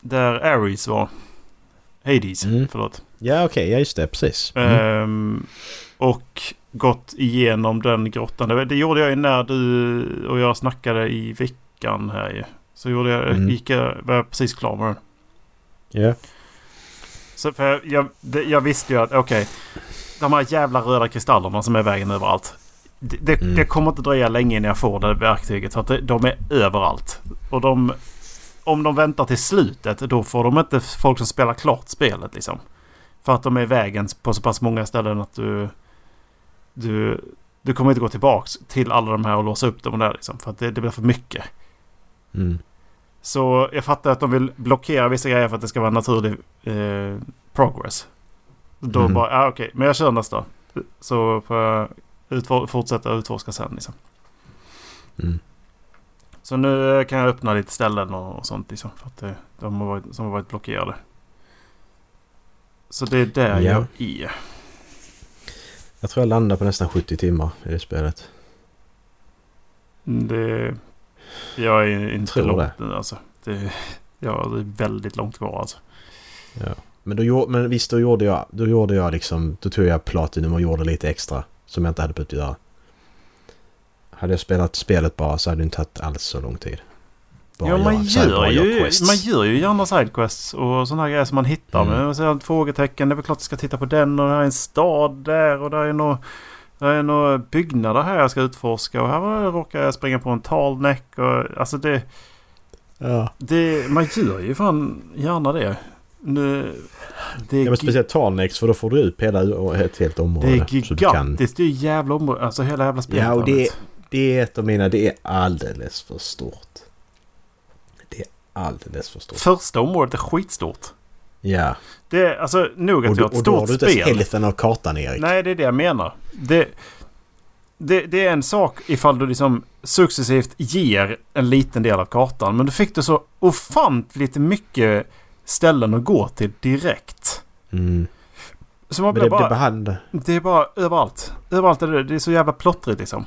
[SPEAKER 1] där Ares var. Hades,
[SPEAKER 2] Mm.
[SPEAKER 1] förlåt.
[SPEAKER 2] Ja, okej. ja, just det. Precis. Mm.
[SPEAKER 1] Ehm, och gått igenom den grottan. Det, det gjorde jag ju när du och jag snackade i veckan här ju. Så gjorde jag,
[SPEAKER 2] Mm.
[SPEAKER 1] gick jag, var jag precis klar med den.
[SPEAKER 2] Ja.
[SPEAKER 1] Så för jag, jag, det, jag visste ju att okej. de här jävla röda kristallerna som är vägen överallt. Det, det,
[SPEAKER 2] Mm.
[SPEAKER 1] det kommer inte dröja länge innan jag får det verktyget. För att de är överallt. Och de... Om de väntar till slutet då får de inte folk som spelar klart spelet liksom. För att de är i vägen på så pass många ställen att du... Du, du kommer inte gå tillbaks till alla de här och låsa upp dem där liksom. För att det, det blir för mycket.
[SPEAKER 2] Mm.
[SPEAKER 1] Så jag fattar att de vill blockera vissa grejer för att det ska vara naturlig eh, progress. Då
[SPEAKER 2] Mm.
[SPEAKER 1] bara, ja okej, men jag kör nästa. Så får jag utfor- fortsätta utforska sen liksom.
[SPEAKER 2] Mm.
[SPEAKER 1] Så nu kan jag öppna lite ställen och, och sånt liksom. För att det, de har varit, som har varit blockerade. Så det är där
[SPEAKER 2] Ja.
[SPEAKER 1] jag är.
[SPEAKER 2] Jag tror jag landar på nästan 70 timmar i det spelet.
[SPEAKER 1] Det, jag är inte
[SPEAKER 2] Tror
[SPEAKER 1] långt
[SPEAKER 2] det.
[SPEAKER 1] alltså. Det, ja, det är väldigt långt kvar alltså.
[SPEAKER 2] Men, då, men visst, då gjorde jag, då gjorde jag liksom... Då tog jag Platinum och gjorde lite extra. Som jag inte hade behövt göra. Hade jag spelat spelet bara så hade det inte tagit alls så lång tid. Bara
[SPEAKER 1] ja, man gör,
[SPEAKER 2] bara
[SPEAKER 1] ju,
[SPEAKER 2] quests.
[SPEAKER 1] man gör ju gärna sidequests och sådana här grejer som man hittar.
[SPEAKER 2] Mm.
[SPEAKER 1] Men så här, frågetecken, det är väl klart jag ska titta på den och det här är en stad där och där är nog det är några byggnader här jag ska utforska och här råkar jag springa på en talneck och alltså det,
[SPEAKER 2] Ja.
[SPEAKER 1] det man gör ju fan gärna det. Nu, det, är
[SPEAKER 2] Ja, men speciellt Tarnex för då får du upp hela ett helt område.
[SPEAKER 1] det är gigantiskt. Det är ju jävla område. Alltså hela jävla spelet.
[SPEAKER 2] Ja, och det, det är ett av mina... Det är alldeles för stort. Det är alldeles för stort.
[SPEAKER 1] Första området är skitstort.
[SPEAKER 2] Ja.
[SPEAKER 1] Det är alltså nog att jag har ett
[SPEAKER 2] och då har
[SPEAKER 1] stort
[SPEAKER 2] du inte ens
[SPEAKER 1] spel.
[SPEAKER 2] hälften av kartan Erik.
[SPEAKER 1] Nej, det är det jag menar. Det, det, det är en sak ifall du liksom successivt ger en liten del av kartan. Men du fick du så ofantligt mycket ställen att gå till direkt.
[SPEAKER 2] Mm.
[SPEAKER 1] Så man blir
[SPEAKER 2] det,
[SPEAKER 1] bara...
[SPEAKER 2] det behandlar...
[SPEAKER 1] Det är bara överallt. Överallt är det, det är så jävla plottrigt liksom.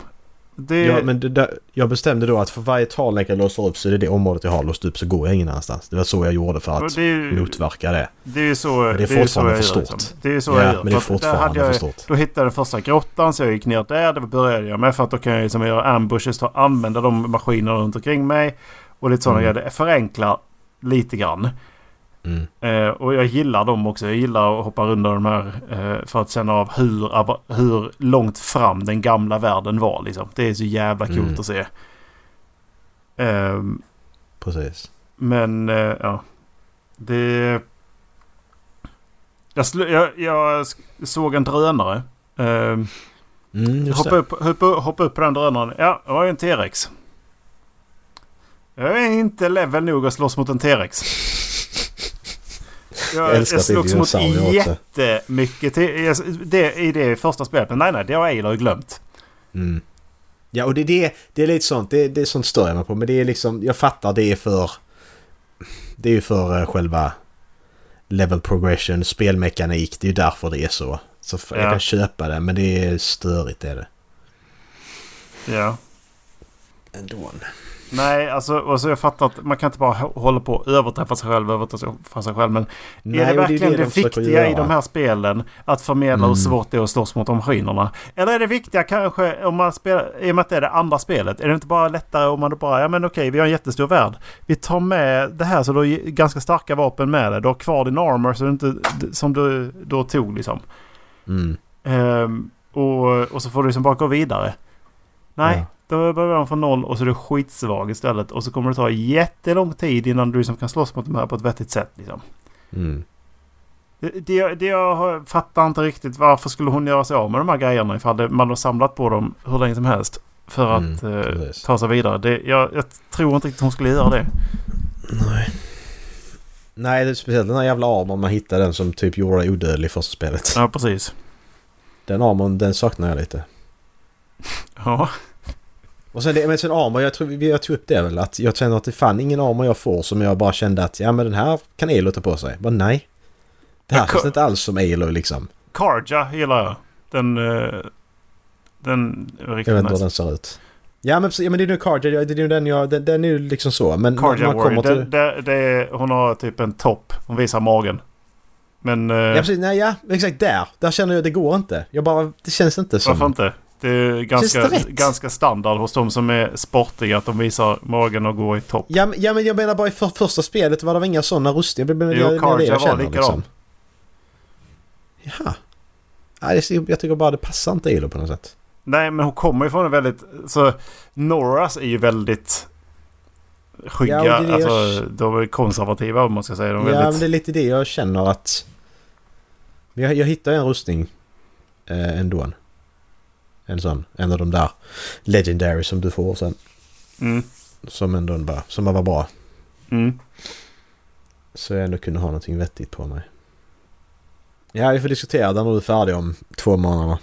[SPEAKER 1] Det,
[SPEAKER 2] Ja, men det där, jag bestämde då att för varje tallänkare jag låser upp så är det det området jag har låst upp så går jag ingen annanstans. Det var så jag gjorde för att
[SPEAKER 1] det, ju-
[SPEAKER 2] motverka det.
[SPEAKER 1] det är ju så,
[SPEAKER 2] Men det är fortfarande för stort.
[SPEAKER 1] liksom. Det är ju så
[SPEAKER 2] ja,
[SPEAKER 1] jag gör.
[SPEAKER 2] men det är fortfarande
[SPEAKER 1] jag,
[SPEAKER 2] för stort.
[SPEAKER 1] Då hittade jag den första grottan så jag gick ner där. Det började jag med för att då kan jag liksom göra ambushes och använda de maskinerna runt omkring mig. Och lite sådana
[SPEAKER 2] Mm.
[SPEAKER 1] grejer. Det förenklar lite grann.
[SPEAKER 2] Mm.
[SPEAKER 1] Eh, och jag gillar dem också. Jag gillar att hoppa runt de här eh, för att känna av hur, hur långt fram den gamla världen var. Liksom. Det är så jävla coolt
[SPEAKER 2] Mm.
[SPEAKER 1] att se. Ehm,
[SPEAKER 2] Precis.
[SPEAKER 1] men eh, ja. Det... Jag, jag, jag såg en drönare. Ehm,
[SPEAKER 2] Mm,
[SPEAKER 1] hoppa, upp, hoppa, hoppa upp på den drönaren. Ja, det var ju en T-rex. Jag är inte level nog att slåss mot en T-rex. Jag,
[SPEAKER 2] Jag älskar
[SPEAKER 1] jag slogs mot jättemycket T- jag- det, i det första spelet. Men nej, nej, det har Aloy glömt.
[SPEAKER 2] Mm. Ja, och det, det, det är lite sånt. Det, det är sånt stör jag mig på. Men det är liksom... Jag fattar det är för... Det är ju för eh, själva level progression, spelmekanik. Det är ju därför det är så. Så jag kan köpa det, men det är störigt är det.
[SPEAKER 1] Ja.
[SPEAKER 2] Ändå.
[SPEAKER 1] Nej, alltså, och så jag fattar att man kan inte bara hå- hålla på och överträffa sig själv, överträffa sig själv. Men
[SPEAKER 2] Nej,
[SPEAKER 1] är det verkligen det,
[SPEAKER 2] de försöker
[SPEAKER 1] viktiga i de här spelen att förmedla
[SPEAKER 2] Mm.
[SPEAKER 1] hur svårt det är att slåss mot de maskinerna? Eller är det viktiga kanske om man spelar, i och med att det är det andra spelet, är det inte bara lättare om man bara, ja men okej, vi har en jättestor värld. Vi tar med det här så du har ganska starka vapen med dig. Du har kvar din armor så du inte, som du då tog liksom.
[SPEAKER 2] Mm.
[SPEAKER 1] Ehm, och, och så får du liksom bara gå vidare. Nej,
[SPEAKER 2] Ja.
[SPEAKER 1] Då börjar man från noll och så är du skitsvag istället. Och så kommer det ta jättelång tid innan du liksom kan slåss mot de här på ett vettigt sätt. Liksom.
[SPEAKER 2] Mm.
[SPEAKER 1] Det, det, det jag fattar inte riktigt varför skulle hon göra sig av med de här grejerna ifall det, man har samlat på dem hur länge som helst. För att
[SPEAKER 2] Mm,
[SPEAKER 1] eh, ta sig vidare. Det, jag, jag tror inte riktigt hon skulle göra det.
[SPEAKER 2] Nej. Nej, det är speciellt den här jävla armorn man hittade den som typ gjorde dig odödlig i första spelet.
[SPEAKER 1] Ja, precis.
[SPEAKER 2] Den armorn, den saknar jag lite.
[SPEAKER 1] Ja,
[SPEAKER 2] Och sen, det, men sen armor, jag tror vi jag tog upp det väl att jag känner att det fan ingen armor jag får som jag bara kände att ja men den här kan Elo ta på sig. Men nej. Det här
[SPEAKER 1] Jag
[SPEAKER 2] känns inte alls som Elo liksom.
[SPEAKER 1] Karja gillar jag. Den... eh, den är riktigt
[SPEAKER 2] Jag vet inte hur
[SPEAKER 1] nice.
[SPEAKER 2] den ser ut. Ja men, ja, men det är nu Carja, det är ju den jag, den, den är ju liksom så. Men
[SPEAKER 1] Carja
[SPEAKER 2] man kommer till...
[SPEAKER 1] det, det är, hon har typ en topp. Hon visar magen. Men... eh,
[SPEAKER 2] Ja precis, nej ja, exakt där. Där känner jag att det går inte. Jag bara, det känns inte som...
[SPEAKER 1] varför inte? Det är ganska,
[SPEAKER 2] det
[SPEAKER 1] ganska standard hos de som är sportiga att de visar magen och går i topp.
[SPEAKER 2] Ja, men- ja men jag menar bara i för, första spelet var det inga sådana det,
[SPEAKER 1] Jo, Carja
[SPEAKER 2] det jag
[SPEAKER 1] var likadan.
[SPEAKER 2] liksom. Jaha. Nej, jag tycker bara det passar inte Elo på något sätt.
[SPEAKER 1] Nej, men hon kommer ju från en väldigt... Så Noras är ju väldigt... Skygga.
[SPEAKER 2] Ja, det det
[SPEAKER 1] alltså,
[SPEAKER 2] jag-
[SPEAKER 1] de är konservativa om man ska säga. De är
[SPEAKER 2] Ja,
[SPEAKER 1] väldigt...
[SPEAKER 2] men det är lite det jag känner att... Men Jag, jag hittar en rustning eh, ändå. En, sån. En av de där Legendary som du får sen.
[SPEAKER 1] Mm,
[SPEAKER 2] Som ändå bara, som bara var bra.
[SPEAKER 1] mm.
[SPEAKER 2] Så jag ändå kunde ha någonting vettigt på mig. Ja, vi får diskutera den när du är färdig om två månader.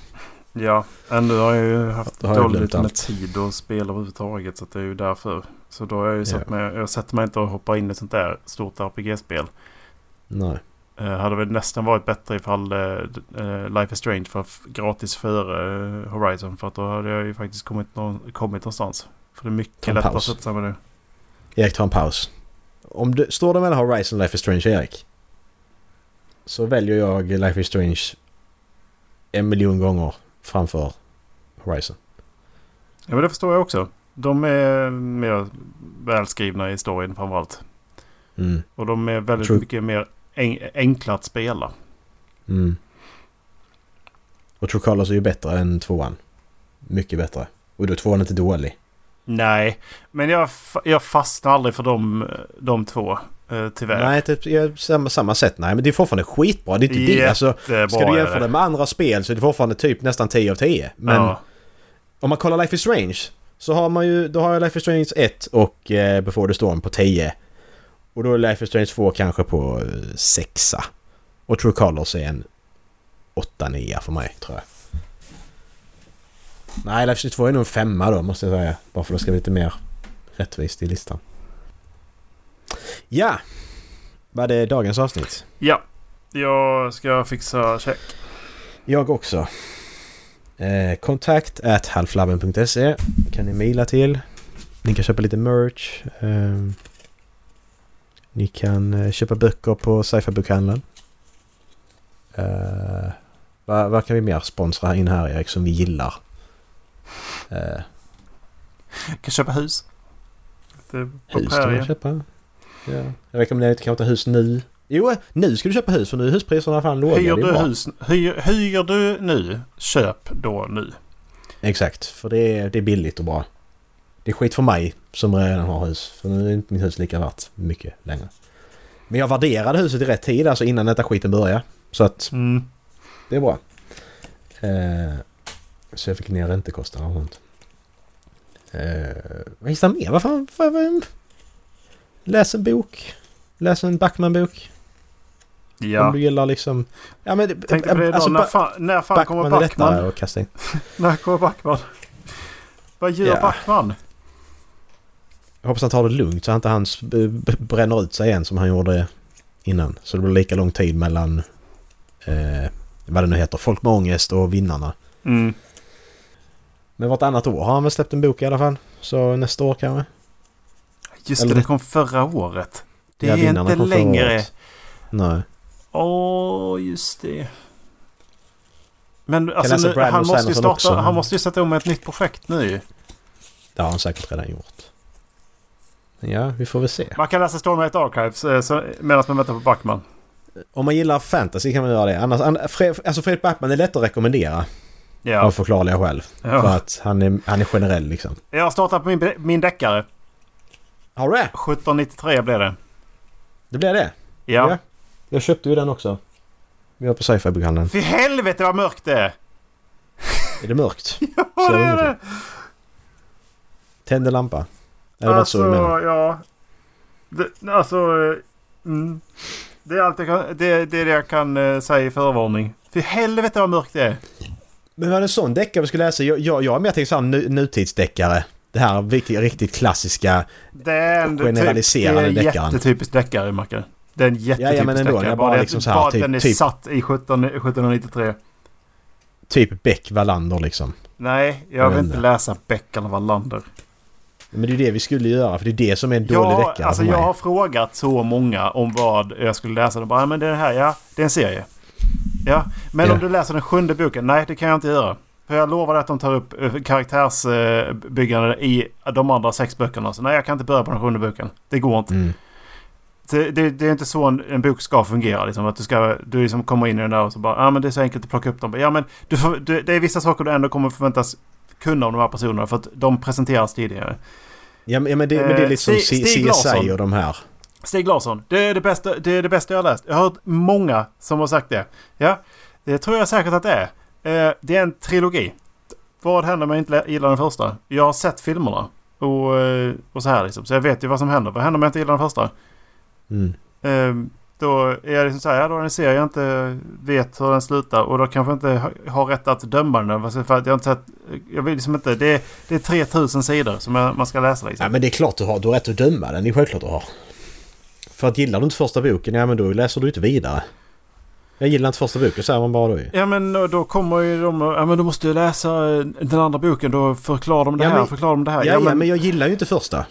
[SPEAKER 1] Ja, ändå har jag ju haft
[SPEAKER 2] jag
[SPEAKER 1] dåligt med
[SPEAKER 2] allt.
[SPEAKER 1] tid att spela överhuvudtaget. Så det är ju därför. Så då har jag ju satt
[SPEAKER 2] Ja.
[SPEAKER 1] mig... Jag sätter mig inte och hoppar in i sånt där stort RPG-spel.
[SPEAKER 2] Nej.
[SPEAKER 1] Eh, hade väl nästan varit bättre ifall eh, Life is Strange var gratis före eh, Horizon. För att då hade jag ju faktiskt kommit, någon, kommit någonstans. För det är mycket lättare att
[SPEAKER 2] paus.
[SPEAKER 1] sätta sig med det.
[SPEAKER 2] Erik, ta en paus. Om du, står det mellan Horizon och Life is Strange, Erik? Så väljer jag Life is Strange en miljon gånger framför Horizon.
[SPEAKER 1] Ja men det förstår jag också. De är mer välskrivna i storyn framförallt.
[SPEAKER 2] Mm.
[SPEAKER 1] Och de är väldigt
[SPEAKER 2] True.
[SPEAKER 1] mycket mer enkla att spela.
[SPEAKER 2] Mm. Och True Colors är ju bättre än tvåan. Mycket bättre. Och då är tvåan inte dålig.
[SPEAKER 1] Nej, men jag, jag fastnar aldrig för de, de två. Eh, tyvärr.
[SPEAKER 2] Nej, typ, samma, samma sätt. Nej, men det är fortfarande skitbra. Det är inte det. Alltså,
[SPEAKER 1] Jättebra
[SPEAKER 2] ska du jämföra det med andra spel så är det fortfarande typ nästan 10 av 10. Men
[SPEAKER 1] Ja.
[SPEAKER 2] om man kollar Life is Strange så har man ju, då har jag Life is Strange 1 och eh, Before the Storm på 10. Och då är Life is Strange 2 kanske på eh, 6. Och True Colors är en 8-9 för mig tror jag. Nej, Life is Strange 2 är nog en femma då måste jag säga. Bara för att det ska bli lite mer rättvist i listan. Ja! Var det dagens avsnitt?
[SPEAKER 1] ja. Jag ska fixa check.
[SPEAKER 2] Jag också. Eh, kontakt at halflabben.se kan ni mejla till. Ni kan köpa lite merch. Eh, ni kan eh, köpa böcker på sci-fi bokhandeln. Eh, vad, vad kan vi mer sponsra in här Erik som vi gillar? Eh,
[SPEAKER 1] kan köpa hus.
[SPEAKER 2] Hus kan man köpa. Ja. Jag rekommenderar inte kanske hus nu. Jo, nu ska du köpa hus för nu är huspriserna fan låga.
[SPEAKER 1] Hyr du, hus, hyr, hyr du nu, köp då nu.
[SPEAKER 2] Exakt, för det är, det är billigt och bra. Det är skit för mig som redan har hus. För nu är inte mitt hus lika värt mycket längre. Men jag värderade huset i rätt tid, alltså innan detta skiten började. Så att
[SPEAKER 1] Mm.
[SPEAKER 2] det är bra. Eh, så jag fick ner räntekostnader och sånt. Eh, vad det mer? Vad fan? Vad, vad, läs en bok. Läs en Backman-bok. Om
[SPEAKER 1] Ja.
[SPEAKER 2] du gillar liksom... Ja men...
[SPEAKER 1] Tänkte på det idag.
[SPEAKER 2] alltså,
[SPEAKER 1] när, fan, när fan kommer
[SPEAKER 2] Backman är lättare
[SPEAKER 1] Backman?
[SPEAKER 2] att kasta in.
[SPEAKER 1] När kommer Backman? Vad gör
[SPEAKER 2] Ja.
[SPEAKER 1] Backman?
[SPEAKER 2] Jag hoppas han tar det lugnt så han inte han bränner ut sig igen som han gjorde innan. Så det blir lika lång tid mellan eh, vad det nu heter, Folk med ångest och vinnarna.
[SPEAKER 1] Mm.
[SPEAKER 2] Men vartannat år har han väl släppt en bok i alla fall. Så nästa år kanske.
[SPEAKER 1] Just
[SPEAKER 2] Eller-
[SPEAKER 1] det, det kom förra året. Det
[SPEAKER 2] Ja,
[SPEAKER 1] är inte längre.
[SPEAKER 2] Nej.
[SPEAKER 1] Åh, just det. Men alltså, nu, han, måste starta, han måste ju sätta om ett nytt projekt nu.
[SPEAKER 2] Det har han säkert redan gjort. Ja, vi får väl se.
[SPEAKER 1] Man kan läsa Stormlight Archives eh, medan man väntar på Backman.
[SPEAKER 2] Om man gillar fantasy kan man göra det. Annars, an, Fred, alltså Fredrik Backman är lätt att rekommendera.
[SPEAKER 1] Ja.
[SPEAKER 2] Av förklarliga skäl. För
[SPEAKER 1] ja.
[SPEAKER 2] att han är, han är generell liksom.
[SPEAKER 1] Jag har startat på min, min deckare.
[SPEAKER 2] Har du det?
[SPEAKER 1] 1793 blev det.
[SPEAKER 2] Det blir det?
[SPEAKER 1] Ja.
[SPEAKER 2] Ja. Jag köpte ju den också. Vi var på sci-fi bokhandeln.
[SPEAKER 1] Fy helvete vad mörkt det är!
[SPEAKER 2] Är det mörkt?
[SPEAKER 1] Ja, det är det!
[SPEAKER 2] Tänd en lampa. Är det så
[SPEAKER 1] Alltså,
[SPEAKER 2] du menar?
[SPEAKER 1] ja. Det, alltså... Mm. Det är allt jag kan, det, det är det jag kan eh, säga i förvarning. Fy helvete vad mörkt det är.
[SPEAKER 2] Men var det en sån deckare vi skulle läsa? Jag, jag, jag är mer tänkt såhär nu, nutidsdeckare. Det här riktigt, riktigt klassiska.
[SPEAKER 1] Det är en
[SPEAKER 2] Generaliserande
[SPEAKER 1] typ, det är en
[SPEAKER 2] deckaren.
[SPEAKER 1] jättetypisk deckare, Macke. Det är en jättetypisk
[SPEAKER 2] Ja, ja, men ändå,
[SPEAKER 1] deckare.
[SPEAKER 2] bara
[SPEAKER 1] Bara,
[SPEAKER 2] liksom så här,
[SPEAKER 1] bara
[SPEAKER 2] typ-
[SPEAKER 1] den är
[SPEAKER 2] typ-
[SPEAKER 1] satt i 17, 1793.
[SPEAKER 2] Typ Beck Wallander liksom.
[SPEAKER 1] Nej, jag
[SPEAKER 2] Jag
[SPEAKER 1] vill inte. läsa Beck eller Wallander.
[SPEAKER 2] Men det är det vi skulle göra för det är det som är en dålig
[SPEAKER 1] Ja,
[SPEAKER 2] deckare
[SPEAKER 1] alltså
[SPEAKER 2] för mig.
[SPEAKER 1] jag har frågat så många om vad jag skulle läsa. De bara, men det här, ja, det är en serie. Ja, men
[SPEAKER 2] Ja.
[SPEAKER 1] om du läser den sjunde boken? Nej, det kan jag inte göra. För jag lovar att de tar upp eh, karaktärsbyggande i de andra sex böckerna. Så nej, jag kan inte börja på den sjunde boken. Det går inte.
[SPEAKER 2] Mm.
[SPEAKER 1] Det, det, det är inte så en, en bok ska fungera. Liksom, att du, ska, du liksom kommer in i den där och så bara, ja men det är så enkelt att plocka upp dem. Ja men du får, du, det är vissa saker du ändå kommer förväntas kunna om de här personerna. För att de presenteras tidigare.
[SPEAKER 2] Ja, men, det, men det är
[SPEAKER 1] Eh,
[SPEAKER 2] lite som
[SPEAKER 1] Stig- Stig
[SPEAKER 2] CSI och de här.
[SPEAKER 1] Stig Larsson. Det är det, bästa, det är det bästa jag har läst. Jag har hört många som har sagt det. Ja, det tror jag säkert att det är. Eh, det är en trilogi. Vad händer om jag inte gillar den första? Jag har sett filmerna. Och, eh, och så här liksom. Så jag vet ju vad som händer. Vad händer om jag inte gillar den första?
[SPEAKER 2] Mm.
[SPEAKER 1] Eh, då är jag liksom så här, ja, då är det en serie jag inte vet hur den slutar. Och då kanske jag inte ha- har rätt att döma den. För att jag inte sett... Jag vill liksom inte... Det är, det är 3000 sidor som jag, man ska läsa liksom.
[SPEAKER 2] Ja men det är klart du har. Du har rätt att döma den. Det är självklart du har. För att gillar du inte första boken, ja men då läser du inte vidare. Jag gillar inte första boken, säger man bara då.
[SPEAKER 1] Ja men då- då kommer ju de Ja men du måste ju läsa eh, den andra boken. Då förklarar de det
[SPEAKER 2] Ja,
[SPEAKER 1] här
[SPEAKER 2] men-
[SPEAKER 1] förklarar de det här.
[SPEAKER 2] Ja, ja, men jag gillar ju inte första.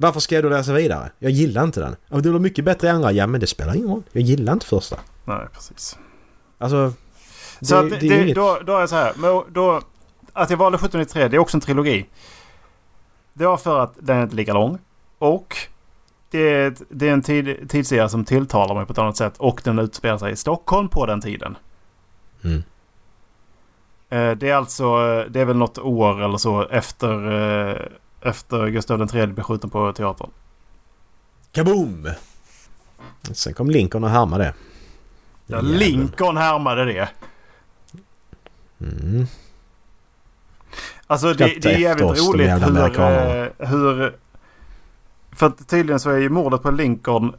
[SPEAKER 2] Varför ska jag då läsa vidare? Jag gillar inte den. Ja, det blir mycket bättre i andra. Ja, men det spelar ingen roll. Jag gillar inte första.
[SPEAKER 1] Nej precis.
[SPEAKER 2] Alltså... Det,
[SPEAKER 1] Så att
[SPEAKER 2] det,
[SPEAKER 1] det,
[SPEAKER 2] är inget...
[SPEAKER 1] då, då är det så här. Då, att jag valde 1793 det är också en trilogi. Det var för att den är inte lika lång. Och det är, det är en tid, tidsserie som tilltalar mig på ett annat sätt. Och den utspelar sig i Stockholm på den tiden.
[SPEAKER 2] Mm.
[SPEAKER 1] Eh, Det är alltså, eh, det är väl något år eller så efter, eh, efter Gustav III blev skjuten på teatern.
[SPEAKER 2] Kaboom! Sen kom Lincoln och härmade det.
[SPEAKER 1] Ja. Lincoln härmade det.
[SPEAKER 2] Mm.
[SPEAKER 1] Alltså det, det är jävligt roligt hur, eh, hur... För att tydligen så är ju mordet på Lincoln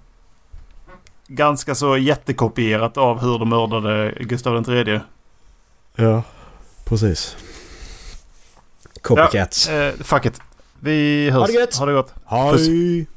[SPEAKER 1] ganska så jättekopierat av hur de mördade Gustav III.
[SPEAKER 2] Ja, precis. Copycats.
[SPEAKER 1] Eh, fuck it. Vi hörs.
[SPEAKER 2] Ha det gött.
[SPEAKER 1] Ha det gott.
[SPEAKER 2] Hej!